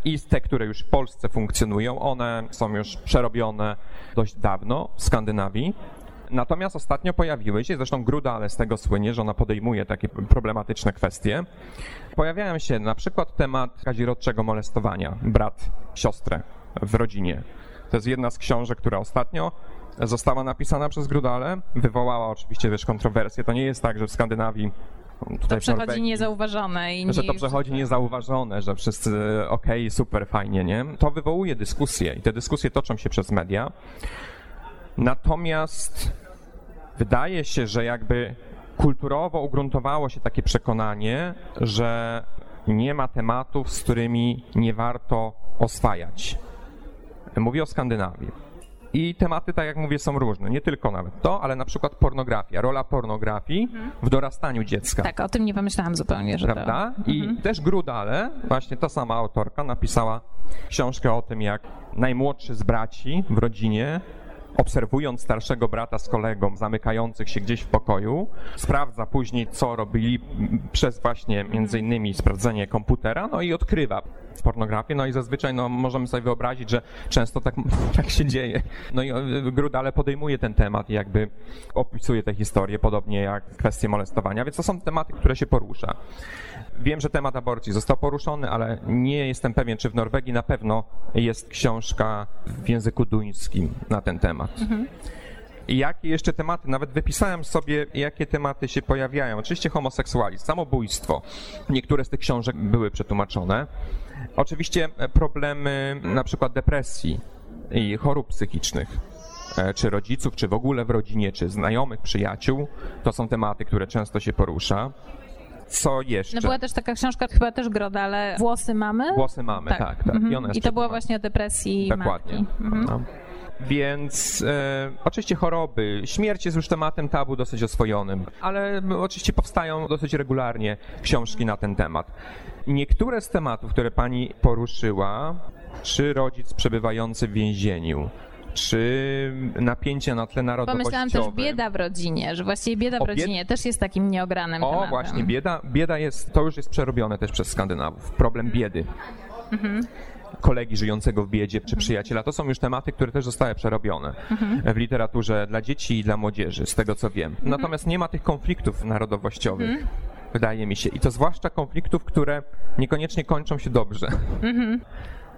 i te, które już w Polsce funkcjonują, one są już przerobione dość dawno w Skandynawii. Natomiast ostatnio pojawiły się, zresztą Gruda, ale z tego słynie, że ona podejmuje takie problematyczne kwestie. Pojawiają się na przykład temat kazirodczego molestowania, brat, siostrę w rodzinie. To jest jedna z książek, która ostatnio została napisana przez Grudale. Wywołała oczywiście też kontrowersje. To nie jest tak, że w Skandynawii to przechodzi Norwegii, niezauważone. I że to przechodzi niezauważone, że wszyscy okej, okay, super, fajnie, nie? To wywołuje dyskusje i te dyskusje toczą się przez media. Natomiast wydaje się, że jakby kulturowo ugruntowało się takie przekonanie, że nie ma tematów, z którymi nie warto oswajać. Mówię o Skandynawii. I tematy, tak jak mówię, są różne. Nie tylko nawet to, ale na przykład pornografia, rola pornografii w dorastaniu dziecka. Tak, o tym nie pomyślałam zupełnie, że Prawda? To... I mhm. też Grudale, właśnie ta sama autorka, napisała książkę o tym, jak najmłodszy z braci w rodzinie obserwując starszego brata z kolegą zamykających się gdzieś w pokoju, sprawdza później, co robili przez właśnie między innymi sprawdzenie komputera, no i odkrywa pornografię, no i zazwyczaj no, możemy sobie wyobrazić, że często tak, tak się dzieje. No i e, Grudale podejmuje ten temat i jakby opisuje tę historię, podobnie jak kwestie molestowania, więc to są tematy, które się porusza. Wiem, że temat aborcji został poruszony, ale nie jestem pewien, czy w Norwegii na pewno jest książka w języku duńskim na ten temat. Mhm. Jakie jeszcze tematy, nawet wypisałem sobie, jakie tematy się pojawiają. Oczywiście homoseksualizm, samobójstwo. Niektóre z tych książek były przetłumaczone. Oczywiście problemy na przykład depresji i chorób psychicznych e, czy rodziców, czy w ogóle w rodzinie, czy znajomych, przyjaciół. To są tematy, które często się porusza. Co jeszcze? No była też taka książka, chyba też Groda, ale Włosy mamy? Włosy mamy, tak. tak, tak. Mhm. I, I to było właśnie o depresji Dokładnie. matki. Mhm. No. Więc e, oczywiście choroby, śmierć jest już tematem tabu dosyć oswojonym, ale oczywiście powstają dosyć regularnie książki na ten temat. Niektóre z tematów, które pani poruszyła, czy rodzic przebywający w więzieniu, czy napięcie na tle narodowościowym. Pomyślałam też bieda w rodzinie, że właściwie bieda w o, rodzinie też jest takim nieogranym o, tematem. O właśnie, bieda, bieda jest, to już jest przerobione też przez Skandynawów, problem biedy. Mhm kolegi żyjącego w biedzie czy przyjaciela. To są już tematy, które też zostały przerobione w literaturze dla dzieci i dla młodzieży, z tego co wiem. Natomiast nie ma tych konfliktów narodowościowych. Wydaje mi się. I to zwłaszcza konfliktów, które niekoniecznie kończą się dobrze.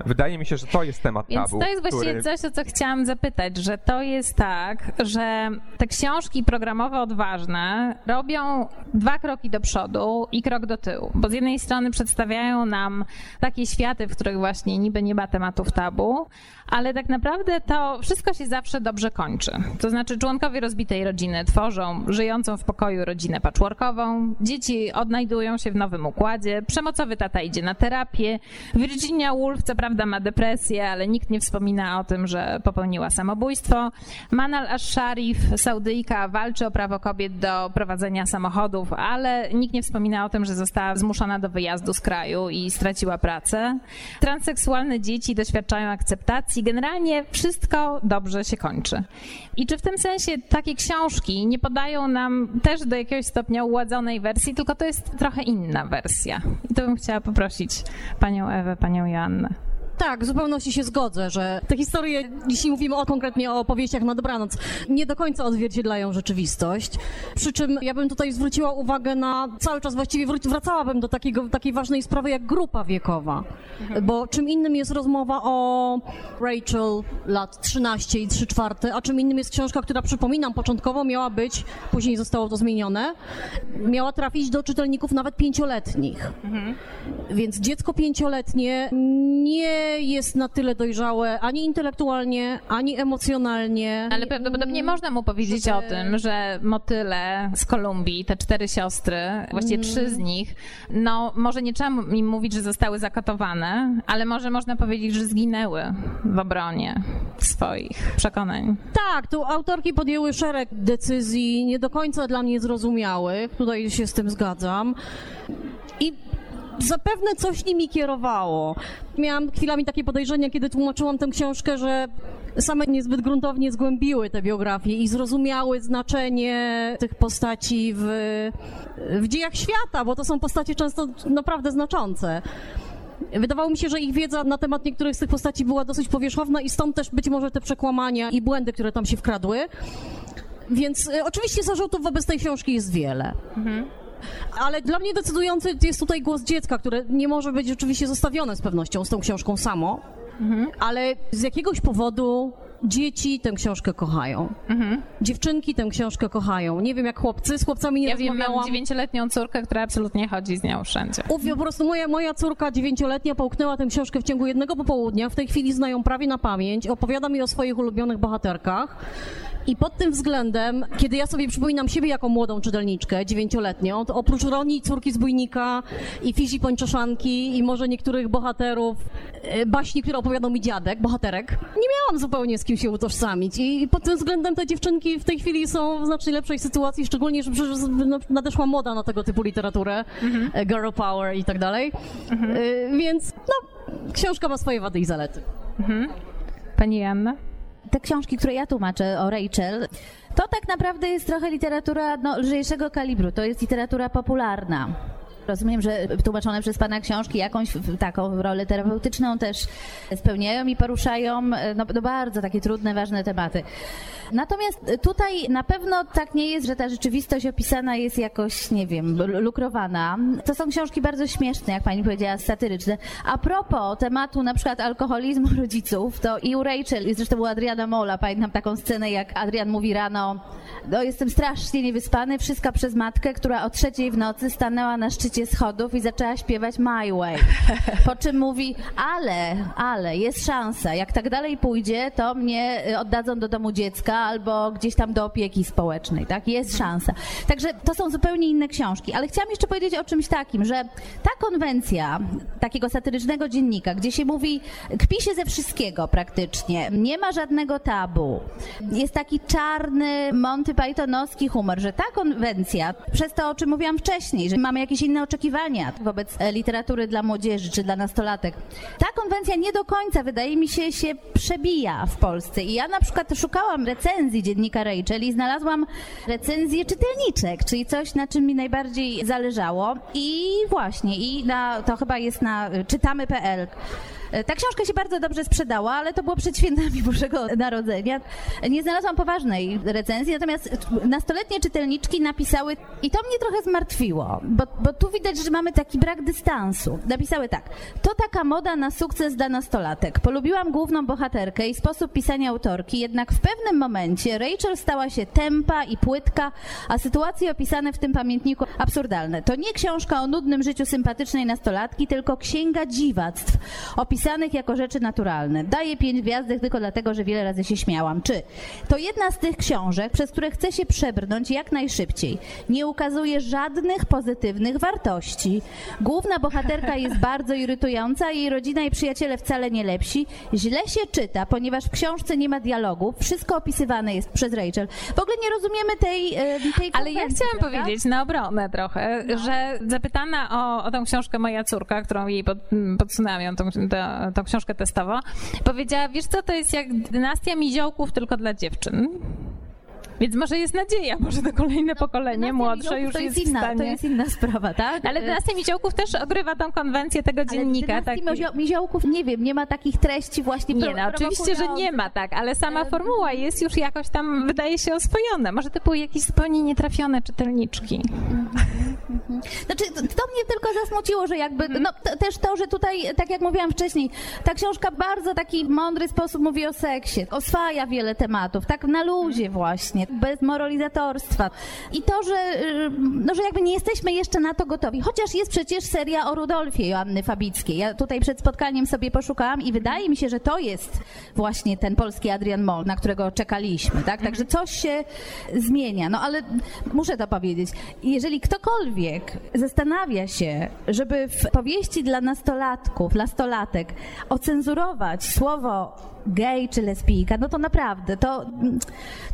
Wydaje mi się, że to jest temat Więc tabu. to jest właściwie który... coś, o co chciałam zapytać, że to jest tak, że te książki programowe odważne robią dwa kroki do przodu i krok do tyłu. Bo z jednej strony przedstawiają nam takie światy, w których właśnie niby nie ma tematów tabu, ale tak naprawdę to wszystko się zawsze dobrze kończy. To znaczy członkowie rozbitej rodziny tworzą żyjącą w pokoju rodzinę patchworkową, dzieci odnajdują się w nowym układzie, przemocowy tata idzie na terapię, Virginia Woolf co prawda ma depresję, ale nikt nie wspomina o tym, że popełniła samobójstwo. Manal Ash-Sharif, Saudyjka, walczy o prawo kobiet do prowadzenia samochodów, ale nikt nie wspomina o tym, że została zmuszona do wyjazdu z kraju i straciła pracę. Transseksualne dzieci doświadczają akceptacji. Generalnie wszystko dobrze się kończy. I czy w tym sensie takie książki nie podają nam też do jakiegoś stopnia uładzonej wersji, tylko to jest trochę inna wersja. I to bym chciała poprosić panią Ewę, panią Joannę. Tak, w zupełności się zgodzę, że te historie, jeśli mówimy o, konkretnie o opowieściach na dobranoc, nie do końca odzwierciedlają rzeczywistość. Przy czym ja bym tutaj zwróciła uwagę na, cały czas właściwie wracałabym do takiego, takiej ważnej sprawy jak grupa wiekowa. Mhm. Bo czym innym jest rozmowa o Rachel lat 13 i 3 czwarte, a czym innym jest książka, która przypominam, początkowo miała być, później zostało to zmienione, miała trafić do czytelników nawet pięcioletnich. Mhm. Więc dziecko pięcioletnie nie jest na tyle dojrzałe ani intelektualnie, ani emocjonalnie. Ale prawdopodobnie można mu powiedzieć o tym, że motyle z Kolumbii, te cztery siostry, właściwie trzy z mm. nich, no może nie trzeba im mówić, że zostały zakatowane, ale może można powiedzieć, że zginęły w obronie swoich przekonań. Tak, tu autorki podjęły szereg decyzji nie do końca dla mnie zrozumiałych, tutaj się z tym zgadzam. I zapewne coś nimi kierowało. Miałam chwilami takie podejrzenia, kiedy tłumaczyłam tę książkę, że same niezbyt gruntownie zgłębiły te biografie i zrozumiały znaczenie tych postaci w, w dziejach świata, bo to są postacie często naprawdę znaczące. Wydawało mi się, że ich wiedza na temat niektórych z tych postaci była dosyć powierzchowna i stąd też być może te przekłamania i błędy, które tam się wkradły. Więc y, oczywiście zarzutów wobec tej książki jest wiele. Mhm. Ale dla mnie decydujący jest tutaj głos dziecka, które nie może być oczywiście zostawione z pewnością z tą książką samo, mhm. ale z jakiegoś powodu dzieci tę książkę kochają. Mhm. Dziewczynki tę książkę kochają. Nie wiem jak chłopcy, z chłopcami nie ja rozmawiałam. Ja wiem, mam dziewięcioletnią córkę, która absolutnie chodzi z nią wszędzie. Uf, po prostu moja, moja córka dziewięcioletnia połknęła tę książkę w ciągu jednego popołudnia. W tej chwili znają prawie na pamięć. Opowiada mi o swoich ulubionych bohaterkach. I pod tym względem, kiedy ja sobie przypominam siebie jako młodą czytelniczkę, dziewięcioletnią, to oprócz Roni, córki z bójnika i Fizi Pończoszanki i może niektórych bohaterów, e, baśni, które opowiadał mi dziadek, bohaterek, nie miałam zupełnie z kim się utożsamić. I pod tym względem te dziewczynki w tej chwili są w znacznie lepszej sytuacji, szczególnie, że przecież nadeszła moda na tego typu literaturę, mhm. Girl power i tak dalej. Mhm. E, więc, no, książka ma swoje wady i zalety. Mhm. Pani Janna? Te książki, które ja tłumaczę o Rachel, to tak naprawdę jest trochę literatura no, lżejszego kalibru. To jest literatura popularna. Rozumiem, że tłumaczone przez Pana książki jakąś taką rolę terapeutyczną też spełniają i poruszają no, no bardzo takie trudne, ważne tematy. Natomiast tutaj na pewno tak nie jest, że ta rzeczywistość opisana jest jakoś, nie wiem, lukrowana. To są książki bardzo śmieszne, jak pani powiedziała, satyryczne. A propos tematu na przykład alkoholizmu rodziców, to i u Rachel, i zresztą u Adriana Mola, pamiętam taką scenę, jak Adrian mówi rano, no jestem strasznie niewyspany, wszystko przez matkę, która o trzeciej w nocy stanęła na szczycie schodów i zaczęła śpiewać My Way. Po czym mówi, ale, ale, jest szansa, jak tak dalej pójdzie, to mnie oddadzą do domu dziecka, albo gdzieś tam do opieki społecznej, tak? Jest szansa. Także to są zupełnie inne książki, ale chciałam jeszcze powiedzieć o czymś takim, że ta konwencja takiego satyrycznego dziennika, gdzie się mówi, kpi się ze wszystkiego praktycznie, nie ma żadnego tabu, jest taki czarny, Monty Pythonowski humor, że ta konwencja, przez to o czym mówiłam wcześniej, że mamy jakieś inne oczekiwania wobec literatury dla młodzieży czy dla nastolatek, ta konwencja nie do końca, wydaje mi się, się przebija w Polsce i ja na przykład szukałam recenzji recenzji dziennika Rachel i znalazłam recenzję czytelniczek, czyli coś, na czym mi najbardziej zależało. I właśnie, i na, to chyba jest na czytamy.pl. E, ta książka się bardzo dobrze sprzedała, ale to było przed świętami Bożego Narodzenia. Nie znalazłam poważnej recenzji, natomiast nastoletnie czytelniczki napisały, i to mnie trochę zmartwiło, bo, bo tu widać, że mamy taki brak dystansu. Napisały tak, to taka moda na sukces dla nastolatek. Polubiłam główną bohaterkę i sposób pisania autorki, jednak w pewnym momencie Rachel stała się tempa i płytka, a sytuacje opisane w tym pamiętniku absurdalne. To nie książka o nudnym życiu sympatycznej nastolatki, tylko księga dziwactw, opisanych jako rzeczy naturalne. Daję pięć gwiazdek tylko dlatego, że wiele razy się śmiałam. Czy to jedna z tych książek, przez które chcę się przebrnąć jak najszybciej. Nie ukazuje żadnych pozytywnych wartości. Główna bohaterka jest bardzo irytująca, jej rodzina i przyjaciele wcale nie lepsi. Źle się czyta, ponieważ w książce nie ma dialogu. Wszystko opisywane jest przez Rachel. W ogóle nie rozumiemy tej, tej Ale ja chciałam prawda? powiedzieć na obronę trochę, no. że zapytana o, o tą książkę moja córka, którą jej pod, podsunęłam ją, tą, tą książkę testową, powiedziała, wiesz co, to jest jak dynastia miziołków tylko dla dziewczyn. Więc może jest nadzieja, może to kolejne no, pokolenie młodsze już to jest, jest inna, w stanie... To jest inna sprawa, tak? Ale dynastia Miziołków też ogrywa tą konwencję tego dziennika. Ale taki... Miziołków, nie wiem, nie ma takich treści właśnie Nie, no oczywiście, że nie ma, tak, ale sama formuła jest już jakoś tam, wydaje się, oswojona. Może to były jakieś zupełnie nietrafione czytelniczki. Znaczy, to, mnie tylko zasmuciło, że jakby, no też to, że tutaj, tak jak mówiłam wcześniej, ta książka bardzo taki mądry sposób mówi o seksie, oswaja wiele tematów, tak na luzie właśnie bez moralizatorstwa. I to, że, y, no, że jakby nie jesteśmy jeszcze na to gotowi. Chociaż jest przecież seria o Rudolfie Joanny Fabickiej. Ja tutaj przed spotkaniem sobie poszukałam i wydaje mi się, że to jest właśnie ten polski Adrian Moll, na którego czekaliśmy. Tak? Także coś się zmienia. No ale muszę to powiedzieć. Jeżeli ktokolwiek zastanawia się, żeby w powieści dla nastolatków, nastolatek ocenzurować słowo gej czy lesbijka, no to naprawdę, to,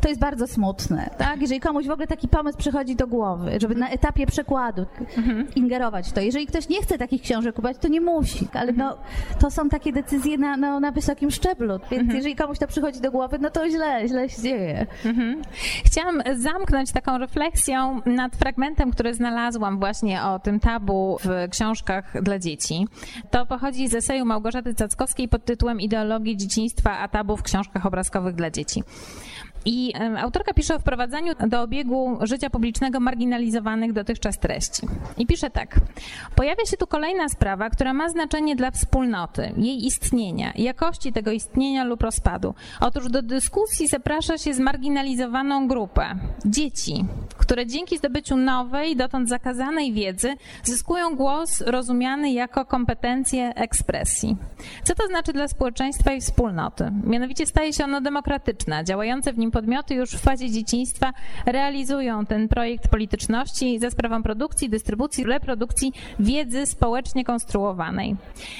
to jest bardzo smutne, tak? Jeżeli komuś w ogóle taki pomysł przychodzi do głowy, żeby na etapie przekładu mhm. ingerować w to. Jeżeli ktoś nie chce takich książek kupować, to nie musi, ale no, to są takie decyzje na, na, na wysokim szczeblu, więc mhm. jeżeli komuś to przychodzi do głowy, no to źle, źle się dzieje. Mhm. Chciałam zamknąć taką refleksją nad fragmentem, który znalazłam właśnie o tym tabu w książkach dla dzieci. To pochodzi z eseju Małgorzaty Cackowskiej pod tytułem Ideologii dzieciństwa dzieciństwa, a tabu w książkach obrazkowych dla dzieci. I autorka pisze o wprowadzaniu do obiegu życia publicznego marginalizowanych dotychczas treści. I pisze tak. Pojawia się tu kolejna sprawa, która ma znaczenie dla wspólnoty, jej istnienia, jakości tego istnienia lub rozpadu. Otóż do dyskusji zaprasza się zmarginalizowaną grupę dzieci, które dzięki zdobyciu nowej, dotąd zakazanej wiedzy zyskują głos rozumiany jako kompetencje ekspresji. Co to znaczy dla społeczeństwa i wspólnoty? Mianowicie staje się ono demokratyczne, działające w nim podmioty już w fazie dzieciństwa realizują ten projekt polityczności za sprawą produkcji, dystrybucji, reprodukcji wiedzy społecznie konstruowanej.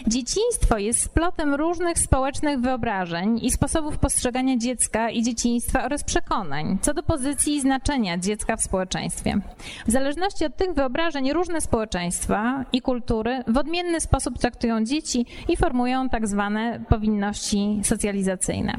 Dzieciństwo jest splotem różnych społecznych wyobrażeń i sposobów postrzegania dziecka i dzieciństwa oraz przekonań co do pozycji i znaczenia dziecka w społeczeństwie. W zależności od tych wyobrażeń różne społeczeństwa i kultury w odmienny sposób traktują dzieci i formują tak zwane powinności socjalizacyjne.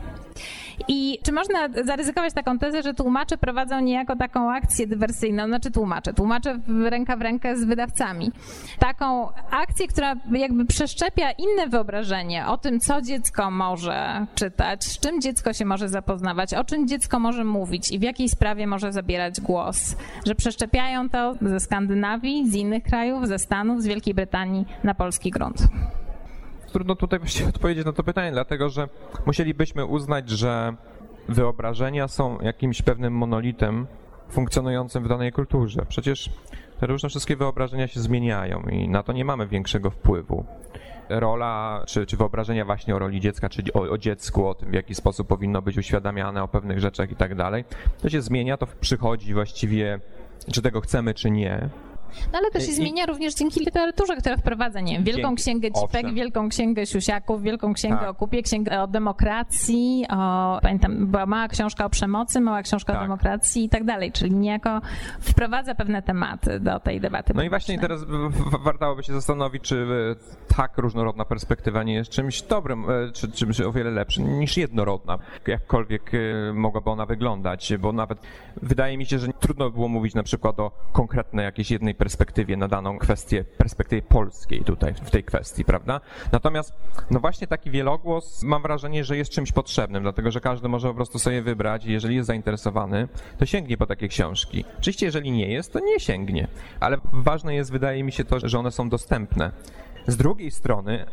I czy można zaryzykować taką tezę, że tłumacze prowadzą niejako taką akcję dywersyjną, znaczy tłumacze, tłumacze ręka w rękę z wydawcami. Taką akcję, która jakby przeszczepia inne wyobrażenie o tym, co dziecko może czytać, z czym dziecko się może zapoznawać, o czym dziecko może mówić i w jakiej sprawie może zabierać głos. Że przeszczepiają to ze Skandynawii, z innych krajów, ze Stanów, z Wielkiej Brytanii na polski grunt trudno tutaj właściwie odpowiedzieć na to pytanie, dlatego że musielibyśmy uznać, że wyobrażenia są jakimś pewnym monolitem funkcjonującym w danej kulturze. Przecież te różne wszystkie wyobrażenia się zmieniają i na to nie mamy większego wpływu. Rola, czy, czy wyobrażenia właśnie o roli dziecka, czy o, o dziecku, o tym, w jaki sposób powinno być uświadamiane o pewnych rzeczach i tak dalej, to się zmienia, to przychodzi właściwie, czy tego chcemy, czy nie. No ale to się I... zmienia również dzięki literaturze, która wprowadza, nie wiem, Wielką dzięki. Księgę Cipek, Owszem. Wielką Księgę Siusiaków, Wielką Księgę tak. o kupie, Księgę o demokracji, o, pamiętam, była mała książka o przemocy, mała książka tak. o demokracji i tak dalej, czyli niejako wprowadza pewne tematy do tej debaty. No i właśnie teraz warto się zastanowić, czy e, tak różnorodna perspektywa nie jest czymś dobrym, e, czy czymś o wiele lepszym niż jednorodna, jakkolwiek e, mogłaby ona wyglądać, bo nawet wydaje mi się, że trudno by było mówić na przykład o konkretnej jakiejś jednej perspektywie na daną kwestię, perspektywie polskiej tutaj w tej kwestii, prawda? Natomiast, no właśnie taki wielogłos mam wrażenie, że jest czymś potrzebnym, dlatego że każdy może po prostu sobie wybrać i jeżeli jest zainteresowany, to sięgnie po takie książki. Oczywiście, jeżeli nie jest, to nie sięgnie, ale ważne jest, wydaje mi się to, że one są dostępne. Z drugiej strony,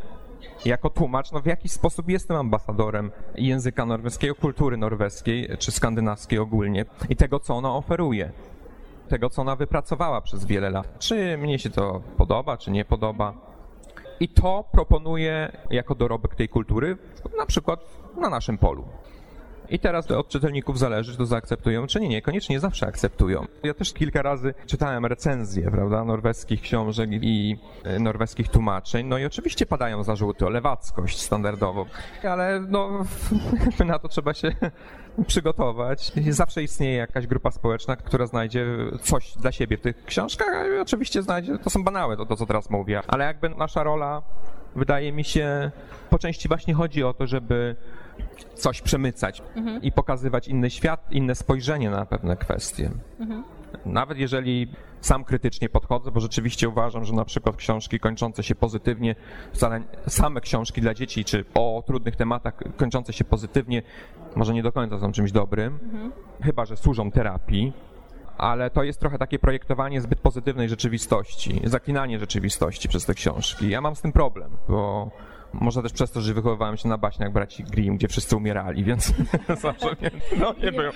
jako tłumacz, no w jakiś sposób jestem ambasadorem języka norweskiego, kultury norweskiej, czy skandynawskiej ogólnie i tego, co ona oferuje tego, co ona wypracowała przez wiele lat. Czy mnie się to podoba, czy nie podoba. I to proponuję jako dorobek tej kultury, na przykład na naszym polu. I teraz od czytelników zależy, czy to zaakceptują, czy nie. Niekoniecznie zawsze akceptują. Ja też kilka razy czytałem recenzje, prawda, norweskich książek i e, norweskich tłumaczeń. No i oczywiście padają zarzuty o lewackość standardowo, ale no, na to trzeba się przygotować. Zawsze istnieje jakaś grupa społeczna, która znajdzie coś dla siebie w tych książkach, a oczywiście znajdzie, to są banałe to, to co teraz mówię, ale jakby nasza rola, wydaje mi się, po części właśnie chodzi o to, żeby coś przemycać mhm. i pokazywać inny świat, inne spojrzenie na pewne kwestie. Mhm. Nawet jeżeli sam krytycznie podchodzę, bo rzeczywiście uważam, że na przykład książki kończące się pozytywnie, same książki dla dzieci, czy o trudnych tematach kończące się pozytywnie, może nie do końca są czymś dobrym, mhm. chyba że służą terapii, ale to jest trochę takie projektowanie zbyt pozytywnej rzeczywistości, zaklinanie rzeczywistości przez te książki. Ja mam z tym problem, bo może też przez to, że wychowywałem się na baśniach braci Grimm, gdzie wszyscy umierali, więc zawsze nie, no nie było.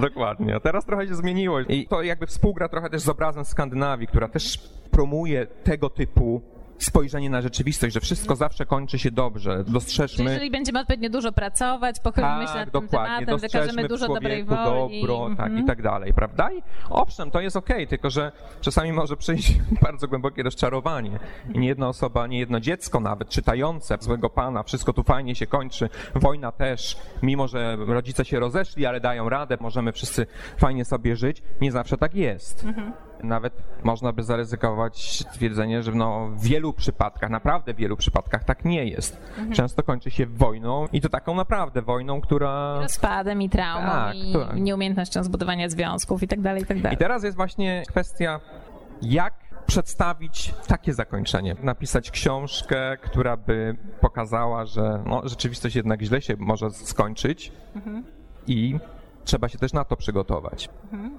Dokładnie. A teraz trochę się zmieniło i to jakby współgra trochę też z obrazem Skandynawii, która też promuje tego typu spojrzenie na rzeczywistość, że wszystko zawsze kończy się dobrze. Dostrzeżmy... Czyli jeżeli będziemy odpowiednio dużo pracować, pochylimy tak, się nad tym tematem, wykażemy dużo dobrej woli. dobro, tak mm. i tak dalej, prawda? I owszem, to jest okej, okay, tylko że czasami może przyjść bardzo głębokie rozczarowanie i nie jedna osoba, nie jedno dziecko nawet, czytające złego pana, wszystko tu fajnie się kończy, wojna też, mimo że rodzice się rozeszli, ale dają radę, możemy wszyscy fajnie sobie żyć, nie zawsze tak jest. Mhm. Nawet można by zaryzykować twierdzenie, że no w wielu przypadkach, naprawdę w wielu przypadkach tak nie jest. Mhm. Często kończy się wojną i to taką naprawdę wojną, która... Rozpadem i traumą tak, i która... nieumiejętnością zbudowania związków i tak dalej, i tak dalej. I teraz jest właśnie kwestia, jak przedstawić takie zakończenie. Napisać książkę, która by pokazała, że no, rzeczywistość jednak źle się może skończyć mhm. i trzeba się też na to przygotować. Mhm.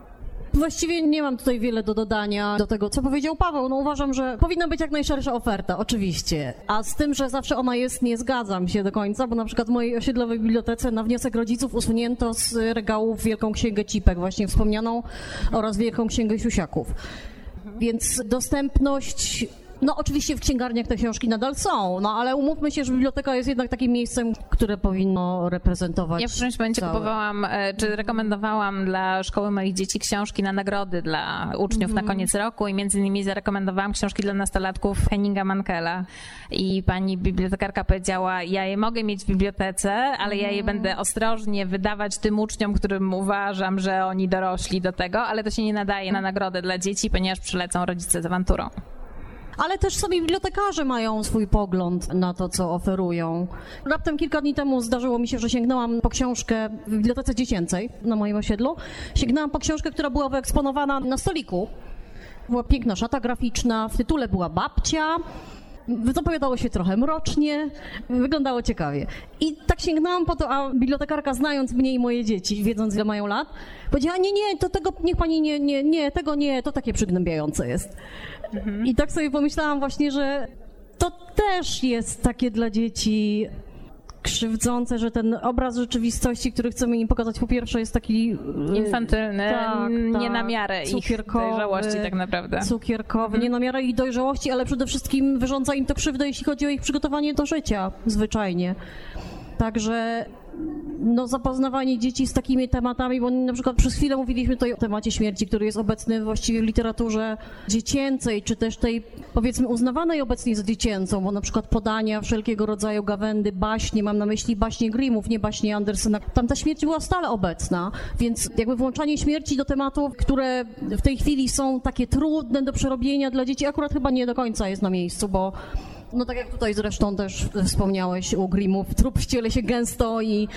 Właściwie nie mam tutaj wiele do dodania do tego, co powiedział Paweł. No uważam, że powinna być jak najszersza oferta, oczywiście. A z tym, że zawsze ona jest, nie zgadzam się do końca, bo na przykład w mojej osiedlowej bibliotece na wniosek rodziców usunięto z regałów Wielką Księgę Cipek, właśnie wspomnianą, oraz Wielką Księgę Siusiaków. Więc dostępność no oczywiście w księgarniach te książki nadal są, no ale umówmy się, że biblioteka jest jednak takim miejscem, które powinno reprezentować. Ja w którymś momencie kupowałam, e, czy rekomendowałam dla szkoły moich dzieci książki na nagrody dla uczniów mm. na mhm. koniec roku i między innymi zarekomendowałam książki dla nastolatków Henninga Mankela i pani bibliotekarka powiedziała, ja je mogę mieć w bibliotece, ale ja je mhm. będę ostrożnie wydawać tym uczniom, którym uważam, że oni dorośli do tego, ale to się nie nadaje na nagrodę dla dzieci, ponieważ przylecą rodzice z awanturą. Ale też sami bibliotekarze mają swój pogląd na to, co oferują. Raptem kilka dni temu zdarzyło mi się, że sięgnęłam po książkę w bibliotece dziecięcej na moim osiedlu. Sięgnęłam po książkę, która była wyeksponowana na stoliku. Była piękna szata graficzna, w tytule była babcia, Zapowiadało się trochę mrocznie, wyglądało ciekawie. I tak sięgnęłam po to, a bibliotekarka znając mnie i moje dzieci, wiedząc ile mają lat, powiedziała, nie, nie, to tego niech pani nie, nie, nie, tego nie, to takie przygnębiające jest. Mhm. I tak sobie pomyślałam właśnie, że to też jest takie dla dzieci krzywdzące, że ten obraz rzeczywistości, który chcemy im pokazać, po pierwsze jest taki... E, Infantylny, tak, nie tak, na miarę ich dojrzałości tak naprawdę. Cukierkowy, mhm. nie na miarę ich dojrzałości, ale przede wszystkim wyrządza im to krzywdę, jeśli chodzi o ich przygotowanie do życia, zwyczajnie. Także no, zapoznawanie dzieci z takimi tematami, bo na przykład przez chwilę mówiliśmy tutaj o temacie śmierci, który jest obecny właściwie w literaturze dziecięcej, czy też tej powiedzmy uznawanej obecnie za dziecięcą, bo na przykład podania wszelkiego rodzaju gawędy, baśnie, mam na myśli baśnie Grimmów, nie baśnie Andersena, tam ta śmierć była stale obecna, więc jakby włączanie śmierci do tematów, które w tej chwili są takie trudne do przerobienia dla dzieci, akurat chyba nie do końca jest na miejscu, bo no tak jak tutaj zresztą też wspomniałeś u Grimmów, trup wciele się gęsto i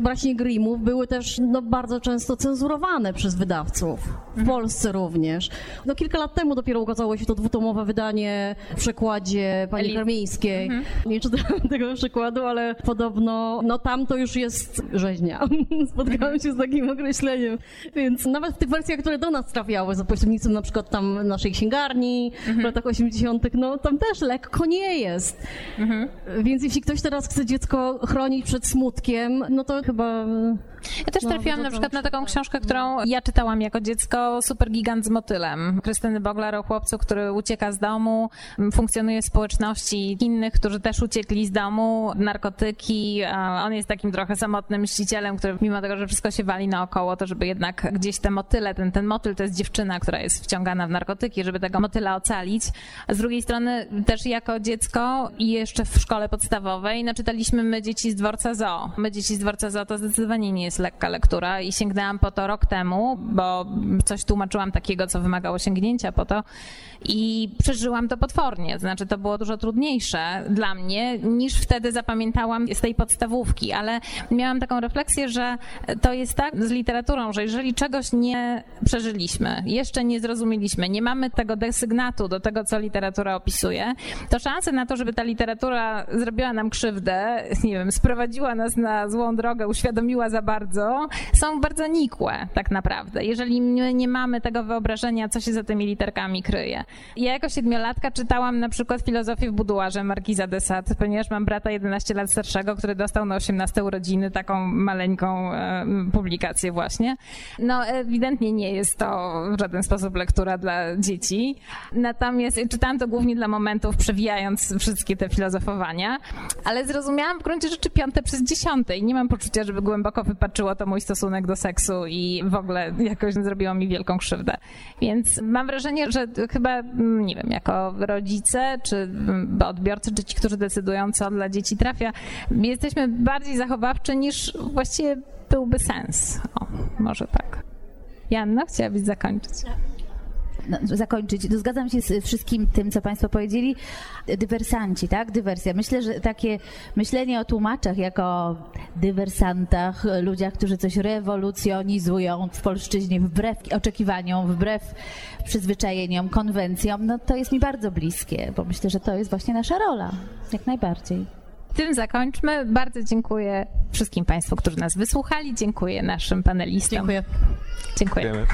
właśnie Grimmów były też no, bardzo często cenzurowane przez wydawców, w mhm. Polsce również. No kilka lat temu dopiero ukazało się to dwutomowe wydanie w przekładzie pani Eli. Karmińskiej. Mhm. Nie czytałam tego przykładu, ale podobno, no tam to już jest rzeźnia. Spotkałam się z takim określeniem. Więc nawet w tych wersjach, które do nas trafiały za pośrednictwem na przykład tam naszej księgarni mhm. w latach 80., no tam też lekko nie jest. Mhm. Więc jeśli ktoś teraz chce dziecko chronić przed smutkiem, no to chyba ja też no, trafiłam na przykład na taką książkę, którą ja czytałam jako dziecko, Super Gigant z motylem. Krystyny Boglar o chłopcu, który ucieka z domu, funkcjonuje w społeczności innych, którzy też uciekli z domu, narkotyki. On jest takim trochę samotnym mścicielem, który mimo tego, że wszystko się wali naokoło, to żeby jednak gdzieś te motyle, ten, ten motyl to jest dziewczyna, która jest wciągana w narkotyki, żeby tego motyla ocalić. A z drugiej strony też jako dziecko i jeszcze w szkole podstawowej, no czytaliśmy my dzieci z dworca zoo. My dzieci z dworca zoo to zdecydowanie nie jest lekka lektura i sięgnęłam po to rok temu, bo coś tłumaczyłam takiego, co wymagało sięgnięcia po to i przeżyłam to potwornie. Znaczy, to było dużo trudniejsze dla mnie niż wtedy zapamiętałam z tej podstawówki, ale miałam taką refleksję, że to jest tak z literaturą, że jeżeli czegoś nie przeżyliśmy, jeszcze nie zrozumieliśmy, nie mamy tego desygnatu do tego, co literatura opisuje, to szanse na to, żeby ta literatura zrobiła nam krzywdę, nie wiem, sprowadziła nas na złą drogę, uświadomiła za bardzo, są bardzo nikłe tak naprawdę. Jeżeli nie mamy tego wyobrażenia, co się za tymi literkami kryje. Ja jako siedmiolatka czytałam na przykład filozofię w buduarze Markiza de Sade, ponieważ mam brata 11 lat starszego, który dostał na 18 urodziny taką maleńką e, publikację właśnie. No ewidentnie nie jest to w żaden sposób lektura dla dzieci. Natomiast czytałam to głównie dla momentów, przewijając wszystkie te filozofowania, ale zrozumiałam w gruncie rzeczy piąte przez dziesiąte i nie mam poczucia, żeby głęboko wypaczyło to mój stosunek do seksu i w ogóle jakoś zrobiło mi wielką krzywdę. Więc mam wrażenie, że chyba Mm, nie wiem, jako rodzice, czy mm, odbiorcy, czy ci, którzy decydują, co dla dzieci trafia, jesteśmy bardziej zachowawczy niż właściwie byłby sens. O, może tak. Janna, chciałabyś zakończyć? No, zakończyć. To zgadzam się z wszystkim tym, co Państwo powiedzieli. Dywersanci, tak? Dywersja. Myślę, że takie myślenie o tłumaczach jako dywersantach, ludziach, którzy coś rewolucjonizują w polszczyźnie wbrew oczekiwaniom, wbrew przyzwyczajeniom, konwencjom, no to jest mi bardzo bliskie, bo myślę, że to jest właśnie nasza rola. Jak najbardziej. Tym zakończmy. Bardzo dziękuję wszystkim Państwu, którzy nas wysłuchali. Dziękuję naszym panelistom. Dziękuję. Dziękuję. Dziękujemy.